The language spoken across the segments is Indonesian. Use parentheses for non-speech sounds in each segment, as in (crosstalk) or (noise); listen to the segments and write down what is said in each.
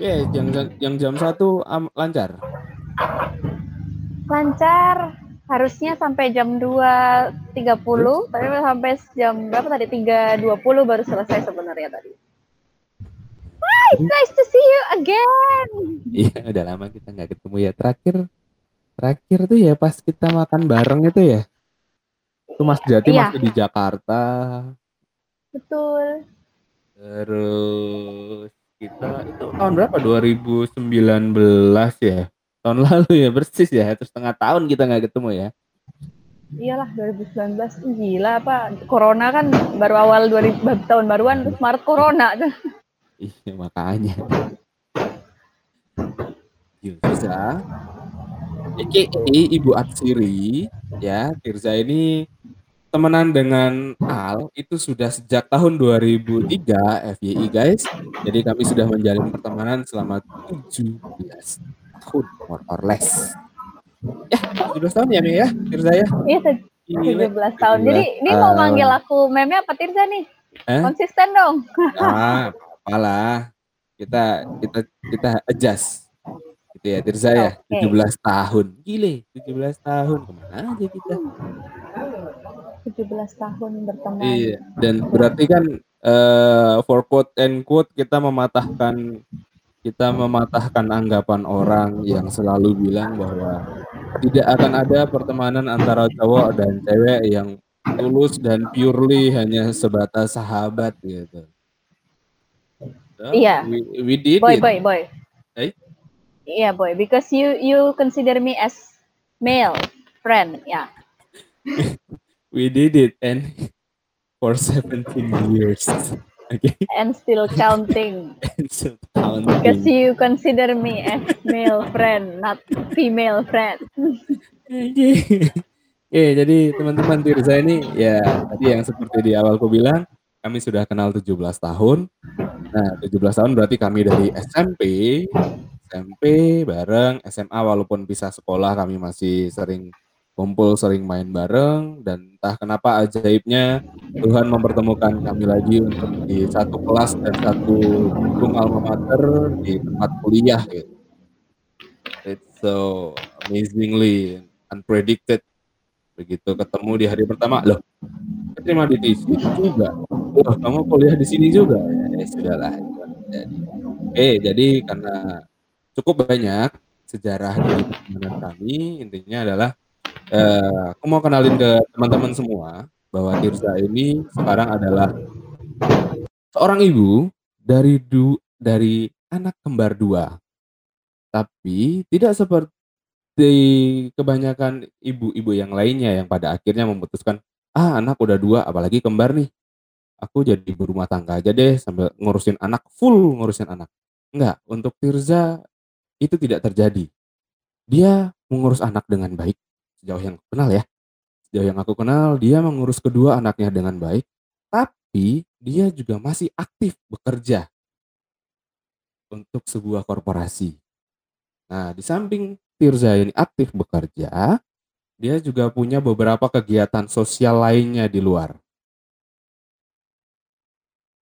Iya, yang jam yang jam 1 am lancar? Lancar, harusnya sampai jam 2.30, tapi sampai jam berapa tadi, 3.20 baru selesai sebenarnya tadi. Wah, it's nice to see you again. Iya, udah lama kita nggak ketemu ya. Terakhir terakhir tuh ya pas kita makan bareng itu ya? Itu Mas Jati Iya. masih di Jakarta. Betul. Terus kita itu tahun berapa? 2019 ya? Tahun (laughs) lalu ya, persis ya, satu setengah tahun kita nggak ketemu ya. Iyalah 2019 Ih, gila apa corona kan baru awal 2000 tahun baruan terus Maret corona. (laughs) Iya, makanya. Tirza, aka Ibu Atsiri, ya. Tirza ini temenan dengan Al itu sudah sejak tahun 2003 FYI guys. Jadi kami sudah menjalin pertemanan selama 17 tahun more or less. Ya, 17 tahun ya, Mi ya, Tirza ya. Iya se- Gile, 17 tahun. Jadi ini mau manggil aku meme apa Tirza nih? Eh? Konsisten dong. Ah, apalah. Kita kita kita adjust. Gitu ya, Tirza ya. Oke. 17 tahun. Gile, 17 tahun. Ke mana aja kita? 17 tahun berteman. Iya. Dan berarti kan eh for quote and quote kita mematahkan kita mematahkan anggapan orang yang selalu bilang bahwa tidak akan ada pertemanan antara cowok dan cewek yang tulus dan purely hanya sebatas sahabat gitu. So, Iya. We, we did Boy, it. boy, boy. Eh? Iya, boy. Because you you consider me as male friend, ya. (laughs) We did it and for 17 years. Okay. And still counting. (laughs) And Because counting. you consider me as male friend, not female friend. Oke. Oke, jadi teman-teman Tirza ini ya tadi yang seperti di awal aku bilang, kami sudah kenal 17 tahun. Nah, 17 tahun berarti kami dari SMP, SMP bareng, SMA walaupun pisah sekolah kami masih sering kumpul, sering main bareng dan entah kenapa ajaibnya Tuhan mempertemukan kami lagi untuk di satu kelas dan satu gedung alma mater di tempat kuliah gitu. It's so amazingly unpredicted. Begitu ketemu di hari pertama, loh, terima di sini juga. Loh, kamu kuliah di sini juga. Ya, sudahlah. Jadi, oke, jadi karena cukup banyak sejarah dari kami, intinya adalah eh, aku mau kenalin ke teman-teman semua bahwa Tirza ini sekarang adalah seorang ibu dari du dari anak kembar dua. Tapi tidak seperti kebanyakan ibu-ibu yang lainnya yang pada akhirnya memutuskan, ah anak udah dua apalagi kembar nih. Aku jadi ibu rumah tangga aja deh sambil ngurusin anak, full ngurusin anak. Enggak, untuk Tirza itu tidak terjadi. Dia mengurus anak dengan baik sejauh yang aku kenal ya. Sejauh yang aku kenal, dia mengurus kedua anaknya dengan baik, tapi dia juga masih aktif bekerja untuk sebuah korporasi. Nah, di samping Tirza ini aktif bekerja, dia juga punya beberapa kegiatan sosial lainnya di luar.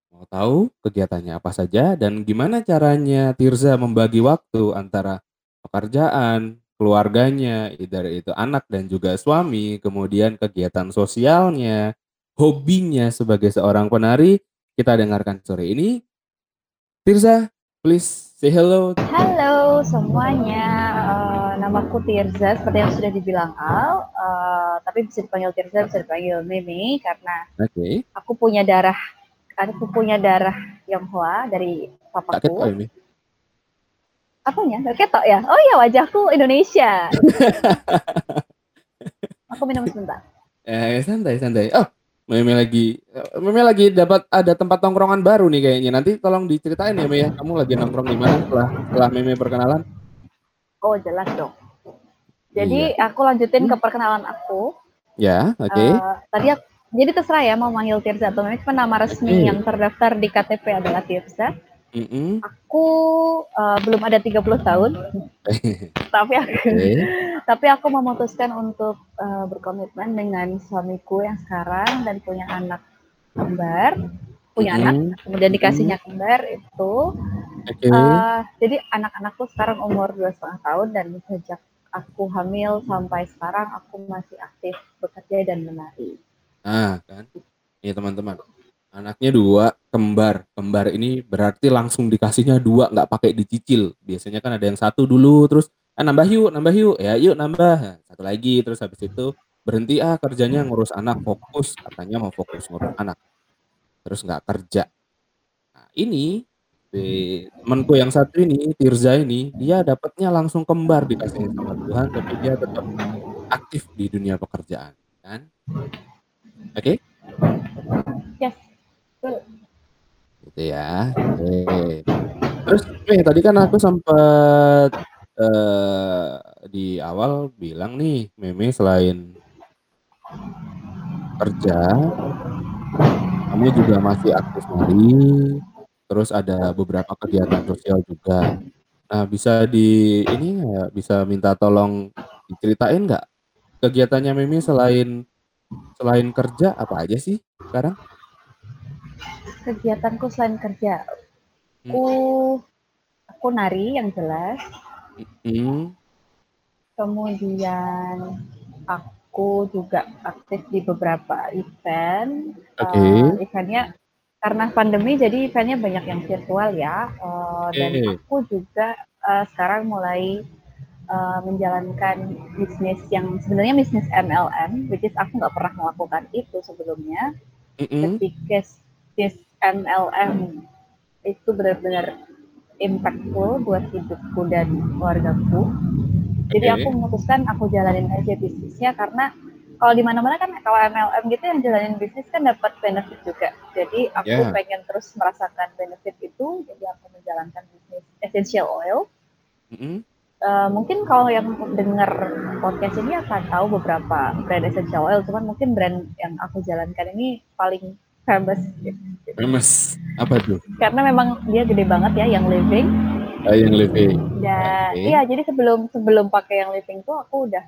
Mau tahu kegiatannya apa saja dan gimana caranya Tirza membagi waktu antara pekerjaan, keluarganya, either itu anak dan juga suami, kemudian kegiatan sosialnya, hobinya sebagai seorang penari, kita dengarkan sore ini. Tirza, please say hello. Halo semuanya, Eh, namaku Tirza seperti yang sudah dibilang Al, Eh, tapi bisa dipanggil Tirza, bisa dipanggil Mimi karena Oke, aku punya darah, aku punya darah Tionghoa dari papaku. Apanya? Ketok ya? Oh iya wajahku Indonesia. (laughs) aku minum sebentar. Eh, santai, santai. Oh, Meme lagi, Meme lagi dapat ada tempat tongkrongan baru nih kayaknya. Nanti tolong diceritain ya, Meme ya. Kamu lagi nongkrong di mana setelah setelah Meme perkenalan? Oh jelas dong. Jadi aku lanjutin ke perkenalan aku. Ya, oke. Eh, tadi aku, jadi terserah ya mau manggil Tirza atau Mimi, cuma nama resmi Oke. yang terdaftar di KTP adalah Tirza. Mm-mm. Aku eh, belum ada 30 tahun, (laughs) tapi aku, Oke. tapi aku memutuskan untuk eh, berkomitmen dengan suamiku yang sekarang dan punya anak kembar. punya anak, Mhm, kemudian dikasihnya kembar itu, Oke. eee, jadi anak-anakku sekarang umur 2,5 tahun dan sejak aku hamil sampai sekarang aku masih aktif bekerja dan menari. Nah kan, nih teman-teman, anaknya 2 kembar, kembar ini berarti langsung dikasihnya 2 nggak pakai dicicil. Biasanya kan ada yang 1 dulu terus, "Ah, nambah yuk nambah yuk," ya yuk nambah, nah 1 lagi, terus habis itu, "Berhenti ah kerjanya ngurus anak, fokus," katanya mau fokus ngurus anak. Terus nggak kerja. Nah ini, si temenku yang satu ini, Tirza ini, dia dapetnya langsung kembar dikasihnya sama Tuhan, tapi dia tetap aktif di dunia pekerjaan, kan. Oke? Yes, betul. Gitu ya. Terus nih tadi kan aku sempet, eee, di awal bilang nih, Meme selain kerja kamu juga masih aktif nari, terus ada beberapa kegiatan sosial juga. Nah bisa di ini nggak, bisa minta tolong diceritain nggak, kegiatannya Meme selain selain kerja apa aja sih sekarang? Kegiatanku selain kerja, aku aku nari yang jelas. Mhm. Kemudian aku juga aktif di beberapa event, eee, Oke. event-nya karena pandemi jadi event-nya banyak yang virtual ya, eee, dan aku juga, eee, sekarang mulai, eee, menjalankan bisnis yang sebenarnya bisnis MLM, which is aku nggak pernah melakukan itu sebelumnya. Mhm. Ketika bisnis MLM itu benar-benar impactful buat hidupku dan keluargaku. Jadi aku Oke. memutuskan aku jalanin aja bisnisnya karena kalau di mana-mana kan kalau MLM gitu yang jalanin bisnis kan dapat benefit juga. Jadi aku Ya. pengen terus merasakan benefit itu, jadi aku menjalankan bisnis essential oil. Mhm. Eee, mungkin kalau yang denger podcast ini akan tahu beberapa brand essential oil, cuman mungkin brand yang aku jalankan ini paling gitu. Famous, apa tuh? Karena memang dia gede banget ya, Young Living. Oh, Young Living, Da oke. iya, jadi sebelum sebelum pakai Young Living tuh aku udah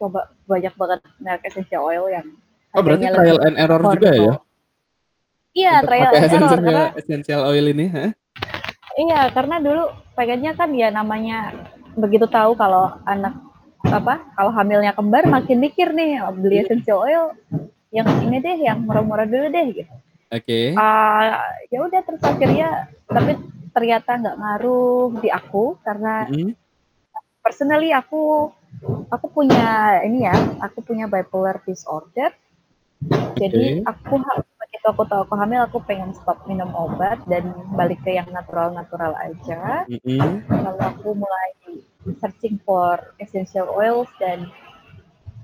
coba banyak banget merek essential oil yang Oh berarti trial and error juga ya? Iya, Untuk trial and error karena essential oil ini, heeh. Iya, karena dulu pengennya kan ya namanya begitu tahu kalau anak apa, kalau hamilnya kembar makin mikir nih, beli Mhm. essential oil yang ini deh, yang murah-murah dulu deh gitu. Oke. Eee, ya udah terus akhirnya tapi ternyata nggak ngaruh di aku karena Mhm. personally aku aku punya ini ya, aku punya bipolar disorder. Jadi Oke. aku begitu aku tahu aku hamil, aku pengen stop minum obat dan balik ke yang natural-natural aja. Mhm. Lalu aku mulai searching for essential oils dan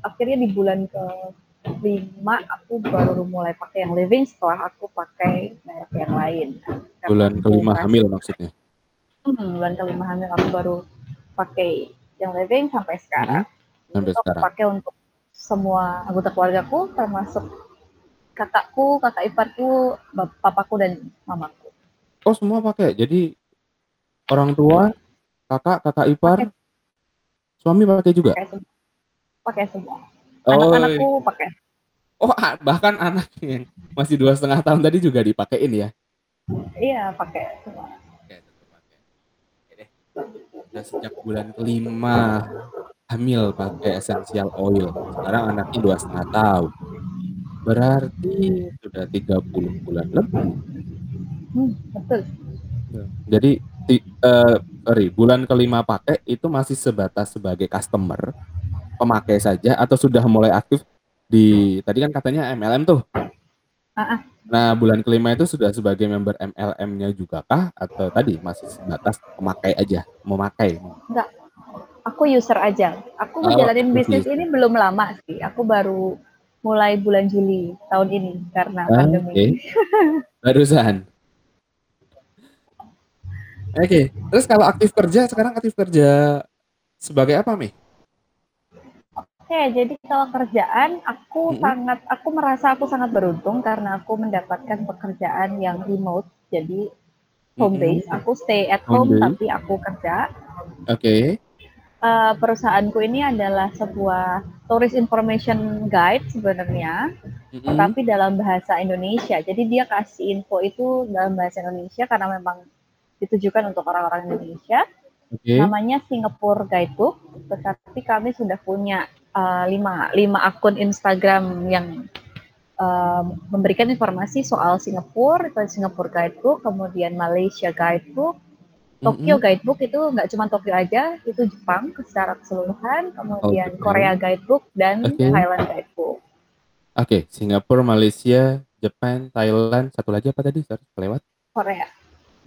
akhirnya di bulan ke-5 aku baru mulai pakai Young Living setelah aku pakai merek yang lain. Karena Bulan aku ke-5 merasa hamil maksudnya? Mhm, bulan ke-5 hamil aku baru pakai Young Living sampai sekarang. sampai Itu aku sekarang. pakai untuk semua anggota keluargaku termasuk kakakku, kakak iparku, papaku dan mamaku. Oh semua pakai? Jadi orang tua, kakak, kakak ipar Pakai. suami pakai juga? Pakai sem pakai semua. Anak-anakku pakai. Oh, a bahkan anak yang masih 2,5 tahun tadi juga dipakein ya? Iya, pakai semua. Udah sejak bulan ke-5 hamil pakai essential oil, sekarang anaknya 2,5 tahun. Berarti sudah 30 bulan lebih. Hmm, betul. Jadi ti eee, sorry, bulan ke-5 pakai itu masih sebatas sebagai customer, pemakai saja atau sudah mulai aktif di tadi kan katanya MLM tuh. Heeh. Nah, bulan ke-5 itu sudah sebagai member MLM-nya juga kah? Atau tadi masih sebatas pemakai aja, memakai? Enggak, aku user aja. Aku Oh, masih bisnis ini belum lama sih, aku baru mulai bulan Juli tahun ini karena pandemi. Oke. (laughs) Barusan? Oke, terus kalau aktif kerja, sekarang aktif kerja sebagai apa, Me? Oke, jadi kalau kerjaan aku Mhm. sangat aku merasa aku sangat beruntung karena aku mendapatkan pekerjaan yang remote, jadi home base. Aku stay at Home home tapi aku kerja. Oke. Eee, perusahaanku ini adalah sebuah tourist information guide sebenarnya. Mhm. tapi dalam bahasa Indonesia. Jadi dia kasih info itu dalam bahasa Indonesia karena memang ditujukan untuk orang-orang Indonesia. Oke. Namanya Singapore Guidebook, tetapi kami sudah punya uh, lima, lima akun Instagram yang uh, memberikan informasi soal Singapura, itu Singapore Guidebook, kemudian Malaysia Guidebook, Tokyo Mhm. Guidebook itu nggak cuma Tokyo aja, itu Jepang secara keseluruhan, kemudian Oke. Korea Guidebook dan Oke. Thailand Guidebook. Oke, Singapura, Malaysia, Jepang, Thailand, satu lagi apa tadi? Sorry, kelewat. Korea.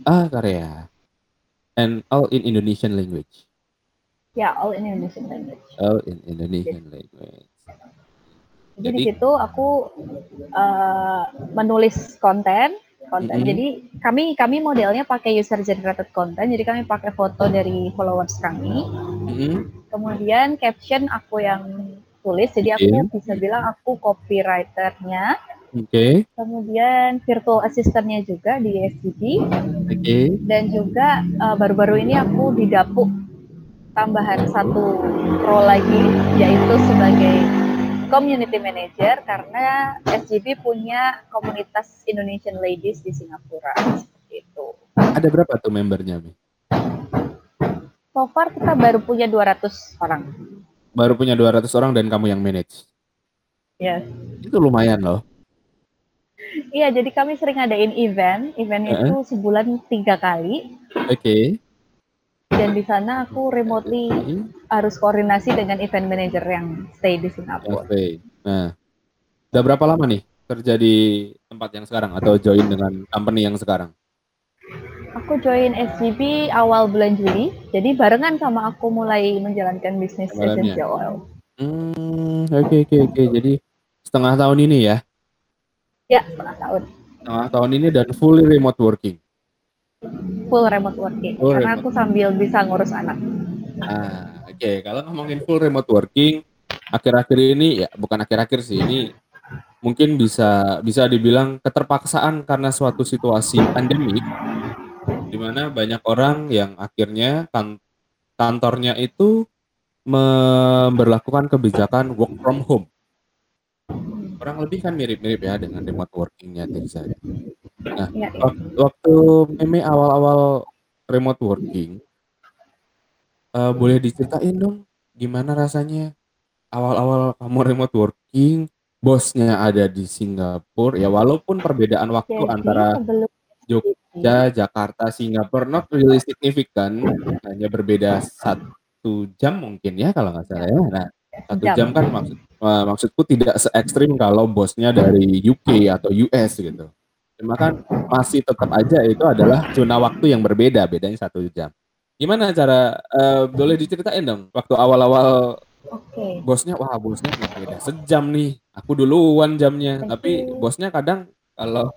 Ah, Korea. And all in Indonesian language. Ya, all in Indonesian language. All in Indonesian language. Jadi di Jadi situ aku uh, menulis konten, konten. Mhm. Jadi kami kami modelnya pakai user generated content. Jadi kami pakai foto dari followers kami. Mhm. Kemudian caption aku yang tulis. Jadi aku bisa bilang aku copywriternya. Oke. Kemudian virtual assistant-nya juga di SGD. Oke. Dan juga uh, baru-baru ini aku didapuk tambahan satu role lagi yaitu sebagai community manager karena SGB punya komunitas Indonesian ladies di Singapura seperti itu. Ada berapa tuh membernya, Mi? So far kita baru punya 200 orang. Baru punya 200 orang dan kamu yang manage. Yes. Itu lumayan loh. Iya, jadi kami sering adain event. Event Heeh. itu sebulan tiga kali. Oke. Dan di sana aku remotely Mhm. harus koordinasi dengan event manager yang stay di Singapura. Oke. Nah, udah berapa lama nih kerja di tempat yang sekarang atau join dengan company yang sekarang? Aku join SGB awal bulan Juli, jadi barengan sama aku mulai menjalankan bisnis essential oil. Hmm, oke oke oke. Jadi setengah tahun ini ya. Ya, setengah tahun. Setengah tahun ini dan fully remote working. Full remote working. Full karena remote. aku sambil bisa ngurus anak. Ah, oke. Kalau ngomongin full remote working, akhir-akhir ini ya bukan akhir-akhir sih ini mungkin bisa bisa dibilang keterpaksaan karena suatu situasi pandemik di mana banyak orang yang akhirnya kan kantornya itu memberlakukan kebijakan work from home. Kurang lebih kan mirip-mirip ya dengan remote workingnya Tirza. Nah, Ya, ya. wak- waktu Meme awal-awal remote working, eh, boleh diceritain dong gimana rasanya awal-awal kamu remote working, bosnya ada di Singapura, ya walaupun perbedaan waktu Jadi antara Jogja, Jakarta, Singapura not really significant, hanya berbeda satu jam mungkin ya kalau nggak salah ya. Nah, satu Jam. jam kan maksud eh, maksudku tidak se ekstrim kalau bosnya dari UK atau US gitu. Cuma kan masih tetap aja itu adalah zona waktu yang berbeda, bedanya satu jam. Gimana cara eh, boleh diceritain dong waktu awal-awal Oke. bosnya wah bosnya beda sejam nih. Aku duluan jamnya, Thank tapi you. bosnya kadang kalau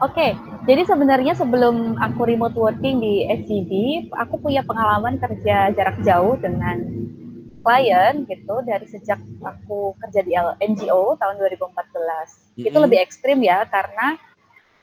Oke, jadi sebenarnya sebelum aku remote working di SGB, aku punya pengalaman kerja jarak jauh dengan klien gitu dari sejak aku kerja di NGO tahun 2014. Itu Mm-mm. lebih ekstrim ya karena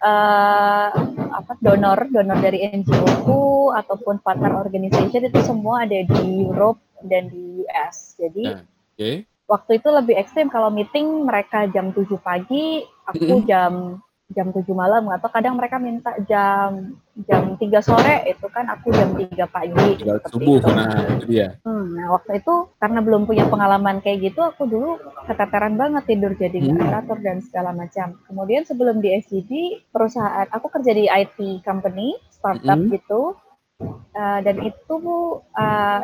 eh, apa donor donor dari NGO ku ataupun partner organization itu semua ada di Europe dan di US. Jadi Nah, oke. waktu itu lebih ekstrim kalau meeting mereka jam 7 pagi, aku jam jam 7 malam atau kadang mereka minta jam jam 3 sore itu kan aku jam 3 pagi subuh itu. nah itu dia Hmm, nah waktu itu karena belum punya pengalaman kayak gitu aku dulu keteteran banget tidur jadi nggak Hmm. teratur dan segala macam. Kemudian sebelum di SGD perusahaan aku kerja di IT company startup Mm-mm. gitu Uh, dan itu uh,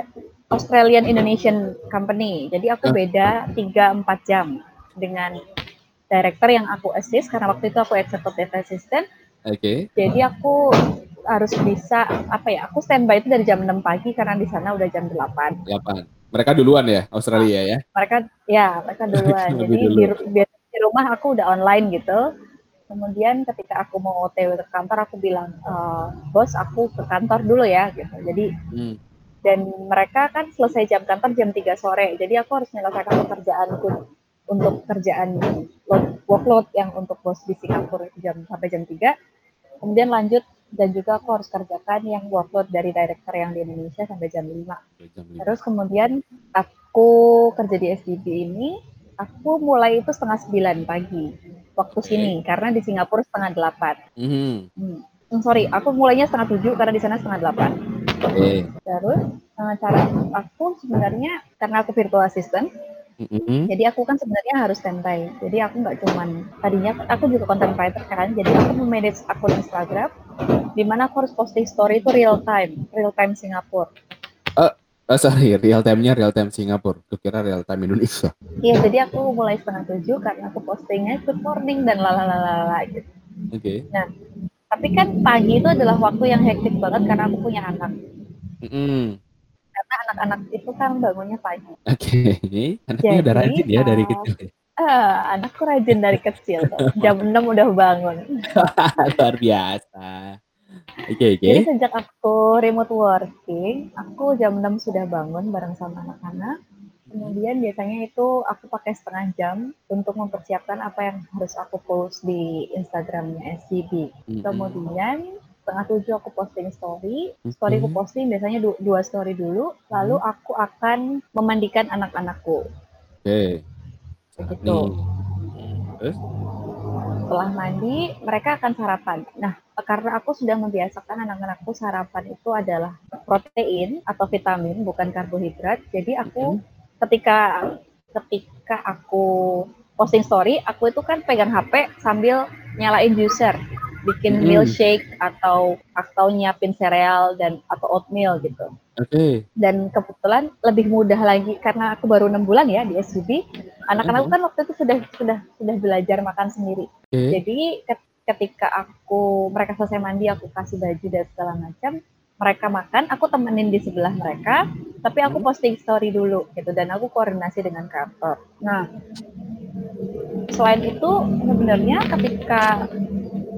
Australian Indonesian company. Jadi aku Ah. beda 3-4 jam dengan director yang aku assist karena waktu itu aku executive assistant. oke Jadi aku harus bisa apa ya? Aku standby itu dari jam 6 pagi karena di sana udah jam 8. 8 mereka duluan ya Australia ya Mereka ya, mereka (laughs) duluan. Jadi dulu. di, di- rumah aku udah online gitu. Kemudian ketika aku mau OTW ke kantor aku bilang, "Eh, "Bos, aku ke kantor dulu ya." gitu. Jadi Hmm, dan mereka kan selesai jam kantor jam 3 sore. Jadi aku harus menyelesaikan pekerjaanku untuk kerjaan load, workload yang untuk bos di Singapura jam sampai jam 3. Kemudian lanjut dan juga aku harus kerjakan yang workload dari director yang di Indonesia sampai jam 5. jam lima. Terus kemudian aku kerja di SDB ini aku mulai itu setengah sembilan pagi waktu Oke. sini karena di Singapura setengah delapan. Mhm. Hmm. Hmm, sorry, aku mulainya setengah tujuh karena di sana setengah delapan. Oke. Terus eh, cara aku sebenarnya karena aku virtual assistant, Mhm. jadi aku kan sebenarnya harus standby. Jadi aku nggak cuman tadinya aku juga content writer kan, jadi aku memanage akun Instagram di mana aku harus posting story itu real time, real time Singapura. Oh, sorry, real time-nya real time Singapura. Kukira real time Indonesia. Iya, jadi aku mulai setengah tujuh karena aku postingnya good morning dan lalalala gitu. Oke. Nah, tapi kan pagi itu adalah waktu yang hektik banget karena aku punya anak. Mhm. Karena anak-anak itu kan bangunnya pagi. Oke. Anaknya udah Jadi, rajin ya dari eh, kecil? Ah, anakku rajin dari kecil. (laughs) Jam 6 udah bangun. (laughs) Luar biasa. Oke, oke. Jadi sejak aku remote working, aku jam 6 sudah bangun bareng sama anak-anak. Kemudian biasanya itu aku pakai setengah jam untuk mempersiapkan apa yang harus aku post di Instagramnya SCB. Kemudian setengah tujuh aku posting story. Story aku posting biasanya du- dua story dulu. Lalu aku akan memandikan anak-anakku. Oke. Hmm, Terus? Setelah mandi, mereka akan sarapan. Nah, karena aku sudah membiasakan anak-anakku sarapan itu adalah protein atau vitamin, bukan karbohidrat. Jadi aku Mhm. ketika ketika aku posting story, aku itu kan pegang HP sambil nyalain juicer, bikin Mhm. milkshake atau atau nyiapin sereal dan atau oatmeal gitu. Oke. Dan kebetulan lebih mudah lagi karena aku baru enam bulan ya di SUB. Anak-anak kan waktu itu sudah sudah sudah belajar makan sendiri. Oke. Jadi ket- ketika aku mereka selesai mandi, aku kasih baju dan segala macam, mereka makan, aku temenin di sebelah mereka, tapi aku Hmm. posting story dulu gitu dan aku koordinasi dengan kantor. Nah, selain itu sebenarnya ketika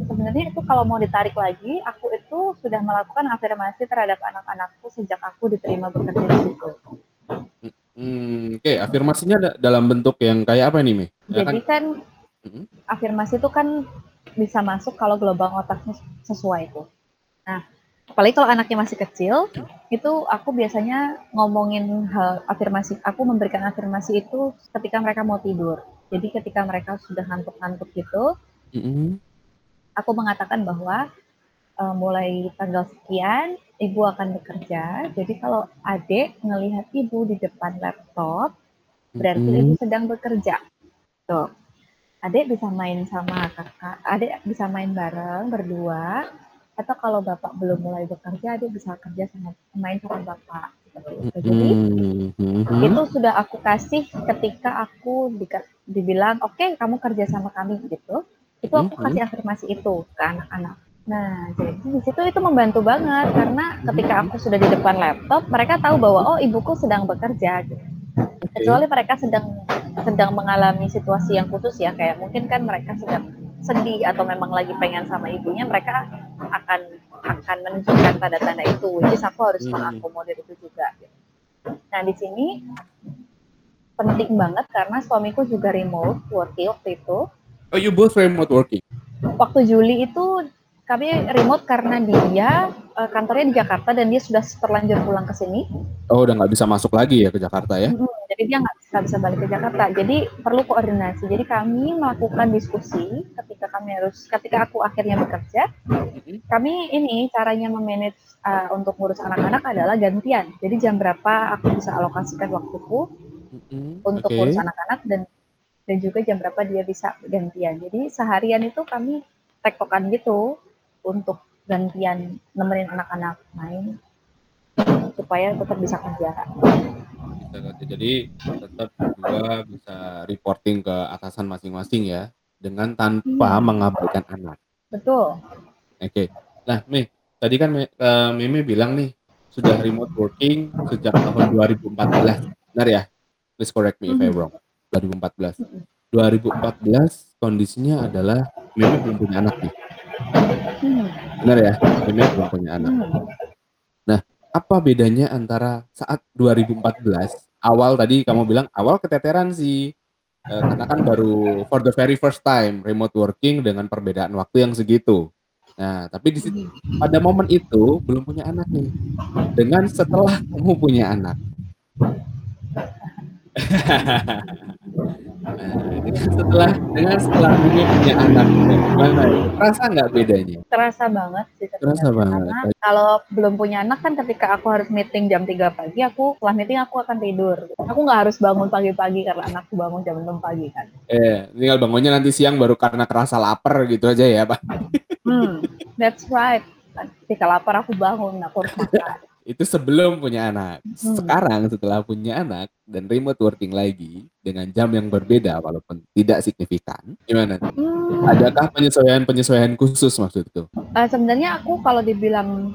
sebenarnya itu kalau mau ditarik lagi, aku itu sudah melakukan afirmasi terhadap anak-anakku sejak aku diterima bekerja di situ. Hmm, oke, afirmasinya da- dalam bentuk yang kayak apa nih, Mi? Ya Jadi kan? kan Mhm. afirmasi itu kan bisa masuk kalau gelombang otaknya sesuai tuh. Nah, apalagi kalau anaknya masih kecil, itu aku biasanya ngomongin hal afirmasi, aku memberikan afirmasi itu ketika mereka mau tidur. Jadi ketika mereka sudah ngantuk-ngantuk gitu, Mhm. Aku mengatakan bahwa eh, mulai tanggal sekian ibu akan bekerja. Jadi kalau adik ngelihat ibu di depan laptop, berarti Mhm. ibu sedang bekerja. Tuh. Adik bisa main sama kakak, adik bisa main bareng berdua, atau kalau bapak belum mulai bekerja, adik bisa kerja sama main sama bapak. Jadi Mhm. itu sudah aku kasih ketika aku dibilang oke kamu kerja sama kami gitu itu aku Mhm. kasih afirmasi itu ke anak-anak nah jadi di situ itu membantu banget karena ketika aku sudah di depan laptop mereka tahu bahwa oh ibuku sedang bekerja gitu. kecuali mereka sedang sedang mengalami situasi yang khusus ya kayak mungkin kan mereka sedang sedih atau memang lagi pengen sama ibunya mereka akan akan menunjukkan tanda-tanda itu jadi aku harus Hmm. mengakomodir itu juga gitu. Nah, di sini penting banget karena suamiku juga remote working waktu itu. Oh, you both remote working? Waktu Juli itu kami remote karena dia eh, kantornya di Jakarta dan dia sudah terlanjur pulang ke sini. Oh, udah nggak bisa masuk lagi ya ke Jakarta ya? Mm, Jadi dia nggak bisa, bisa balik ke Jakarta. Jadi perlu koordinasi. Jadi kami melakukan diskusi ketika kami harus, ketika aku akhirnya bekerja, kami ini caranya memanage eh, untuk ngurus anak-anak adalah gantian. Jadi jam berapa aku bisa alokasikan waktuku Mhm. untuk Oke. ngurus anak-anak dan dan juga jam berapa dia bisa gantian. Jadi seharian itu kami tektokan gitu untuk gantian nemenin anak-anak main supaya tetap bisa kerja. Ganti. Jadi tetap berdua bisa reporting ke atasan masing-masing ya, dengan tanpa Hmm. mengabaikan anak. Betul. Oke. Nah, Mi, tadi kan Meme bilang nih sudah remote working sejak tahun 2014. Benar ya? Please correct me if I'm Mhm. wrong. 2014. 2014 kondisinya adalah Meme belum punya anak nih. Benar ya? Meme belum punya anak. Hmm. Apa bedanya antara saat 2014 awal tadi kamu bilang awal keteteran sih Eh, karena kan baru for the very first time remote working dengan perbedaan waktu yang segitu. Nah, tapi di situ pada momen itu belum punya anak nih. Dengan setelah kamu punya anak. Setelah dengan setelah Meme punya anak gimana itu? Kerasa nggak bedanya? Terasa banget sih sebenarnya, banget. karena kalau belum punya anak kan ketika aku harus meeting jam 3 pagi, aku setelah meeting aku akan tidur. Aku nggak harus bangun pagi-pagi karena anakku bangun jam 6 pagi kan. Eh, tinggal bangunnya nanti siang baru karena kerasa lapar gitu aja ya, Pak. Hmm, that's right. Ketika lapar aku bangun, aku harus makan. Itu sebelum punya anak. Hmm. Sekarang setelah punya anak dan remote working lagi dengan jam yang berbeda walaupun tidak signifikan, gimana? Hmm, Adakah penyesuaian-penyesuaian khusus maksudku? eh, sebenarnya aku kalau dibilang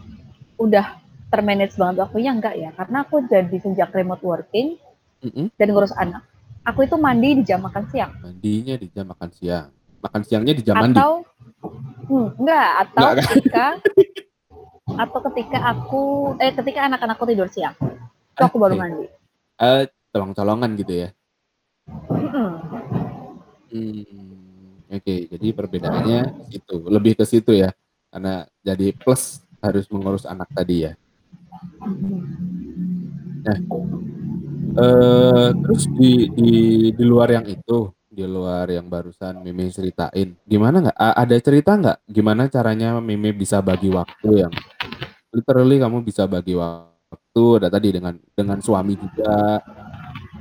udah termanage banget waktunya enggak ya, karena aku jadi sejak remote working Mm-mm. dan ngurus anak. Aku itu mandi di jam makan siang. Mandinya di jam makan siang. Makan siangnya di jam mandi. atau hmm, enggak atau Enggak, kan? ketika (laughs) atau ketika aku eh ketika anak-anakku tidur siang itu aku baru mandi Eh, colong-colongan gitu ya. Mm-mm. Hmm, oke. Jadi perbedaannya itu lebih ke situ ya. Karena jadi plus harus mengurus anak tadi ya. Eh, terus di di di luar yang itu, di luar yang barusan Meme ceritain, gimana nggak? Ada cerita nggak? Gimana caranya Meme bisa bagi waktu yang literally kamu bisa bagi waktu, ada tadi dengan dengan suami juga,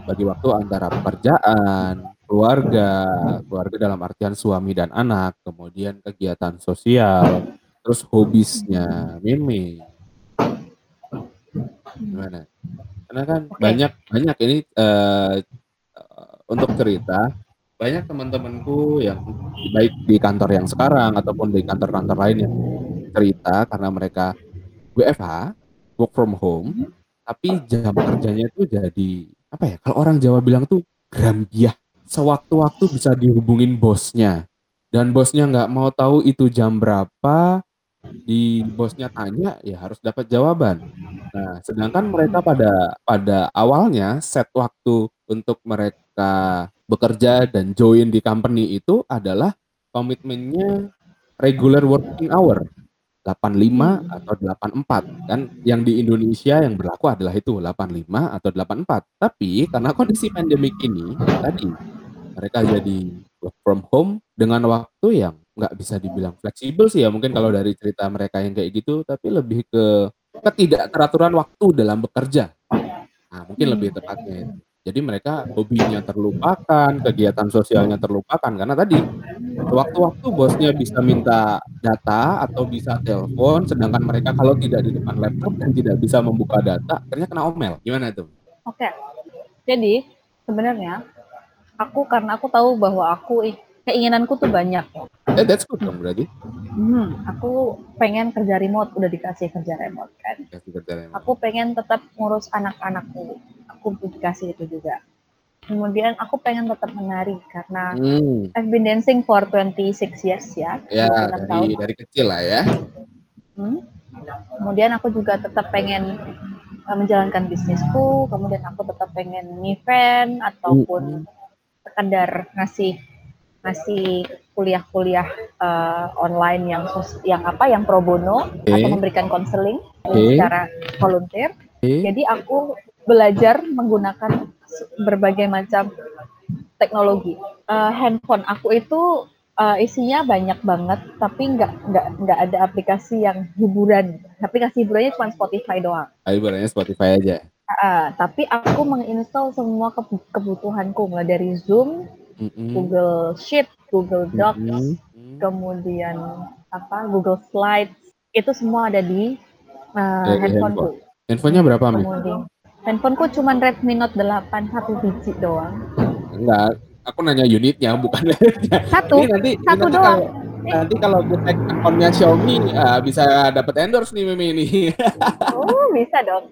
bagi waktu antara pekerjaan, keluarga, keluarga dalam artian suami dan anak, kemudian kegiatan sosial, terus hobisnya Meme. Gimana? Karena kan Oke. banyak banyak ini eh, untuk cerita banyak teman-temanku yang baik di kantor yang sekarang ataupun di kantor-kantor lain yang cerita karena mereka WFH work from home tapi jam kerjanya itu jadi apa ya kalau orang Jawa bilang tuh grambiah sewaktu-waktu bisa dihubungin bosnya. Dan bosnya nggak mau tahu itu jam berapa di bosnya tanya ya harus dapat jawaban. Nah, sedangkan mereka pada pada awalnya set waktu untuk mereka bekerja dan join di company itu adalah komitmennya regular working hour 85 atau 84 kan yang di Indonesia yang berlaku adalah itu 85 atau 84 tapi karena kondisi pandemik ini tadi mereka jadi work from home dengan waktu yang nggak bisa dibilang fleksibel sih ya mungkin kalau dari cerita mereka yang kayak gitu tapi lebih ke ketidakteraturan waktu dalam bekerja. Nah, mungkin lebih tepatnya itu. Jadi mereka hobinya terlupakan, kegiatan sosialnya terlupakan karena tadi waktu-waktu bosnya bisa minta data atau bisa telepon, sedangkan mereka kalau tidak di depan laptop dan tidak bisa membuka data, akhirnya kena omel. Gimana tuh? oke jadi sebenarnya aku karena aku tahu bahwa aku keinginanku tuh banyak Eh, that's good dong berarti. Hmm, aku pengen kerja remote udah dikasih kerja remote kan kerjaan emang. aku pengen tetap ngurus anak-anakku aku dikasih itu juga kemudian aku pengen tetap menari karena Hmm, I've been dancing for 26 years ya ya 26 tahun dari dari kecil lah ya. Hmm. Kemudian aku juga tetap pengen uh, menjalankan bisnisku, kemudian aku tetap pengen event ataupun sekedar ngasih ngasih kuliah-kuliah uh, online yang yang apa yang pro bono Oke. atau memberikan konseling Oke. secara volunteer. Oke. Jadi aku belajar menggunakan berbagai macam teknologi. Uh, handphone aku itu uh, isinya banyak banget, tapi nggak nggak nggak ada aplikasi yang hiburan. Aplikasi hiburannya cuma Spotify doang. Ibaratnya Spotify aja. Ah, tapi aku menginstal semua kebu- kebutuhanku mulai dari Zoom, Mm-mm. Google Sheet, Google Docs, Mm-mm. kemudian apa Google Slides itu semua ada di uh, handphoneku. Handphonenya berapa, Mi? Kemudian handphoneku cuma Redmi Note 8 satu biji doang. Enggak, aku nanya unitnya bukan. Satu, Ini nanti ini satu nanti doang. kalau nanti kalau gue tag akunnya Xiaomi ah, bisa dapat endorse nih Mimi ini. Oh bisa dong.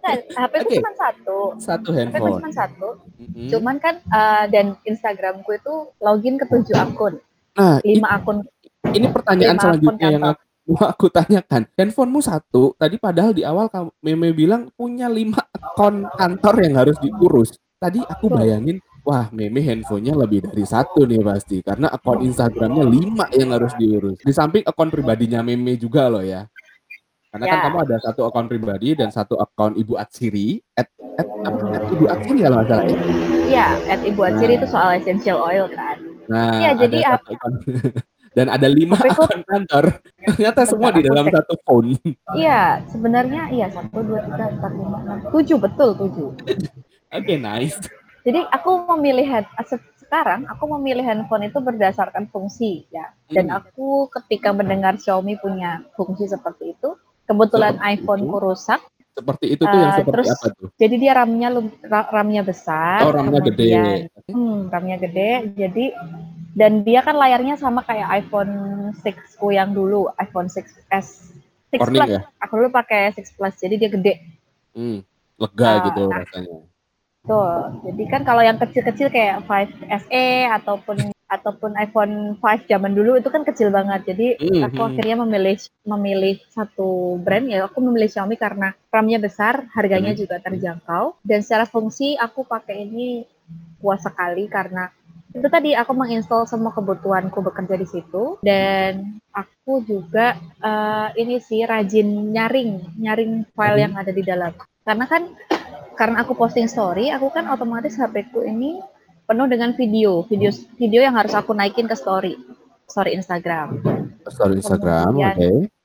Nah, HP ku Oke. cuma satu. Satu HP handphone. cuma satu. Mm-mm. Cuman kan uh, dan Instagramku itu login ke tujuh akun, Nah, lima akun. ini pertanyaan lima akun selanjutnya yang aku, mau aku tanyakan. Handphonemu satu, tadi padahal di awal kamu Meme bilang punya lima akun kantor yang harus diurus. Tadi aku bayangin, wah Meme handphonenya lebih dari satu nih pasti, karena akun Instagramnya lima yang harus diurus. Di samping akun pribadinya Meme juga loh ya. Karena kan Ya. kamu ada satu akun pribadi dan satu akun Ibu Atsiri, at, at, at Ibu Aksiri kalau nggak salah ya. Iya, at Ibu Atsiri Nah. itu soal essential oil kan. Nah, Iya, jadi ada satu akun (laughs) dan ada lima Berikut. akun kantor. Ternyata semua di dalam satu phone. Iya, sebenarnya iya satu dua tiga empat lima enam tujuh betul tujuh. Oke, nice. Jadi aku memilih se- sekarang aku memilih handphone itu berdasarkan fungsi ya. Dan Hmm. aku ketika mendengar Xiaomi punya fungsi seperti itu, kebetulan Seperti iPhone ku itu. rusak, Seperti itu tuh yang Eh, seperti terus apa tuh? jadi dia RAM-nya RAM-nya besar, Oh, RAM-nya gede. hmm, RAM-nya gede, jadi dan dia kan layarnya sama kayak iPhone 6 ku yang dulu, iPhone 6s, 6 Corning Plus. ya? Aku dulu pakai 6 Plus, jadi dia gede. Hmm, lega Ah, gitu nah. rasanya. Tuh, jadi kan kalau yang kecil-kecil kayak 5 SE ataupun ataupun iPhone 5 zaman dulu itu kan kecil banget. Jadi Hmm, aku hmm. akhirnya memilih memilih satu brand ya. Aku memilih Xiaomi karena RAM-nya besar, harganya Hmm. juga terjangkau dan secara fungsi aku pakai ini puas sekali karena itu tadi aku menginstal semua kebutuhanku bekerja di situ. Dan aku juga eh, ini sih rajin nyaring nyaring file yang ada di dalam. Karena kan karena aku posting story aku kan otomatis HP ku ini penuh dengan video. Video video yang harus aku naikin ke story story Instagram. Story Instagram, oke. Kemudian-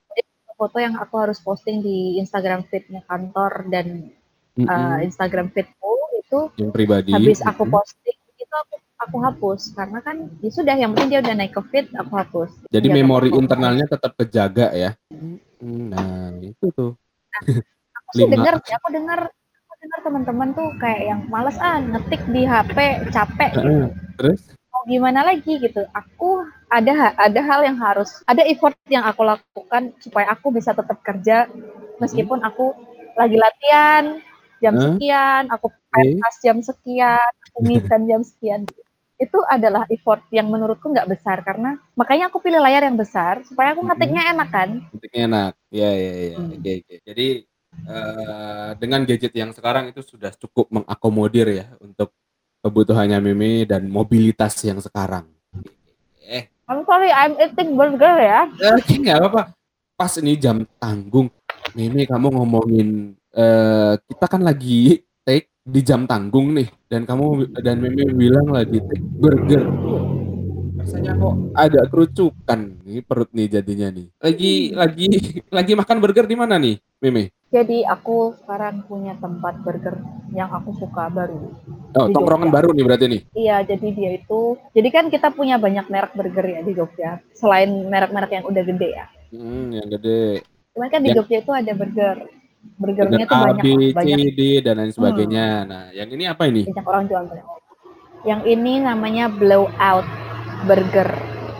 foto yang aku harus posting di Instagram feednya kantor dan eh, Instagram feedku itu yang pribadi. habis aku posting itu aku aku hapus. Karena kan ya sudah yang penting dia udah naik ke feed aku hapus. Jadi Jaga memori internalnya tetap kejaga ya. Nah, itu tuh. aku sih dengar ya aku dengar aku dengar teman-teman tuh kayak yang males ah ngetik di HP capek gitu. Terus? mau gimana lagi gitu. Aku ada ada hal yang harus ada effort yang aku lakukan supaya aku bisa tetap kerja meskipun aku lagi latihan jam sekian aku pentas jam sekian aku (laughs) meeting jam sekian itu adalah effort yang menurutku nggak besar karena makanya aku pilih layar yang besar supaya aku ngetiknya enak kan Ketiknya enak. Iya, iya, iya. Hmm. Oke, oke. Jadi eh, dengan gadget yang sekarang itu sudah cukup mengakomodir ya untuk kebutuhannya Mimi dan mobilitas yang sekarang. Eh, I'm sorry I'm eating burger ya Oke, nggak apa-apa. Pas ini jam tanggung, Mimi kamu ngomongin eh kita kan lagi di jam tanggung nih, dan kamu dan Mimi bilang lagi take burger. Rasanya kok agak kerucukan nih perut nih jadinya nih. Lagi lagi lagi makan burger di mana nih, Mimi? jadi aku sekarang punya tempat burger yang aku suka baru Oh, tongkrongan Jogja. baru nih berarti nih. Iya, jadi dia itu, jadi kan kita punya banyak merek burger ya di Jogja, selain merek-merek yang udah gede ya. Hmm, yang gede. Cuman kan di Yang- Jogja itu ada burger, Burger burgernya tuh banyak, B, lah, C, banyak, D dan lain sebagainya. Nah, yang ini apa ini? banyak orang jual banyak. Yang ini namanya Blowout Burger.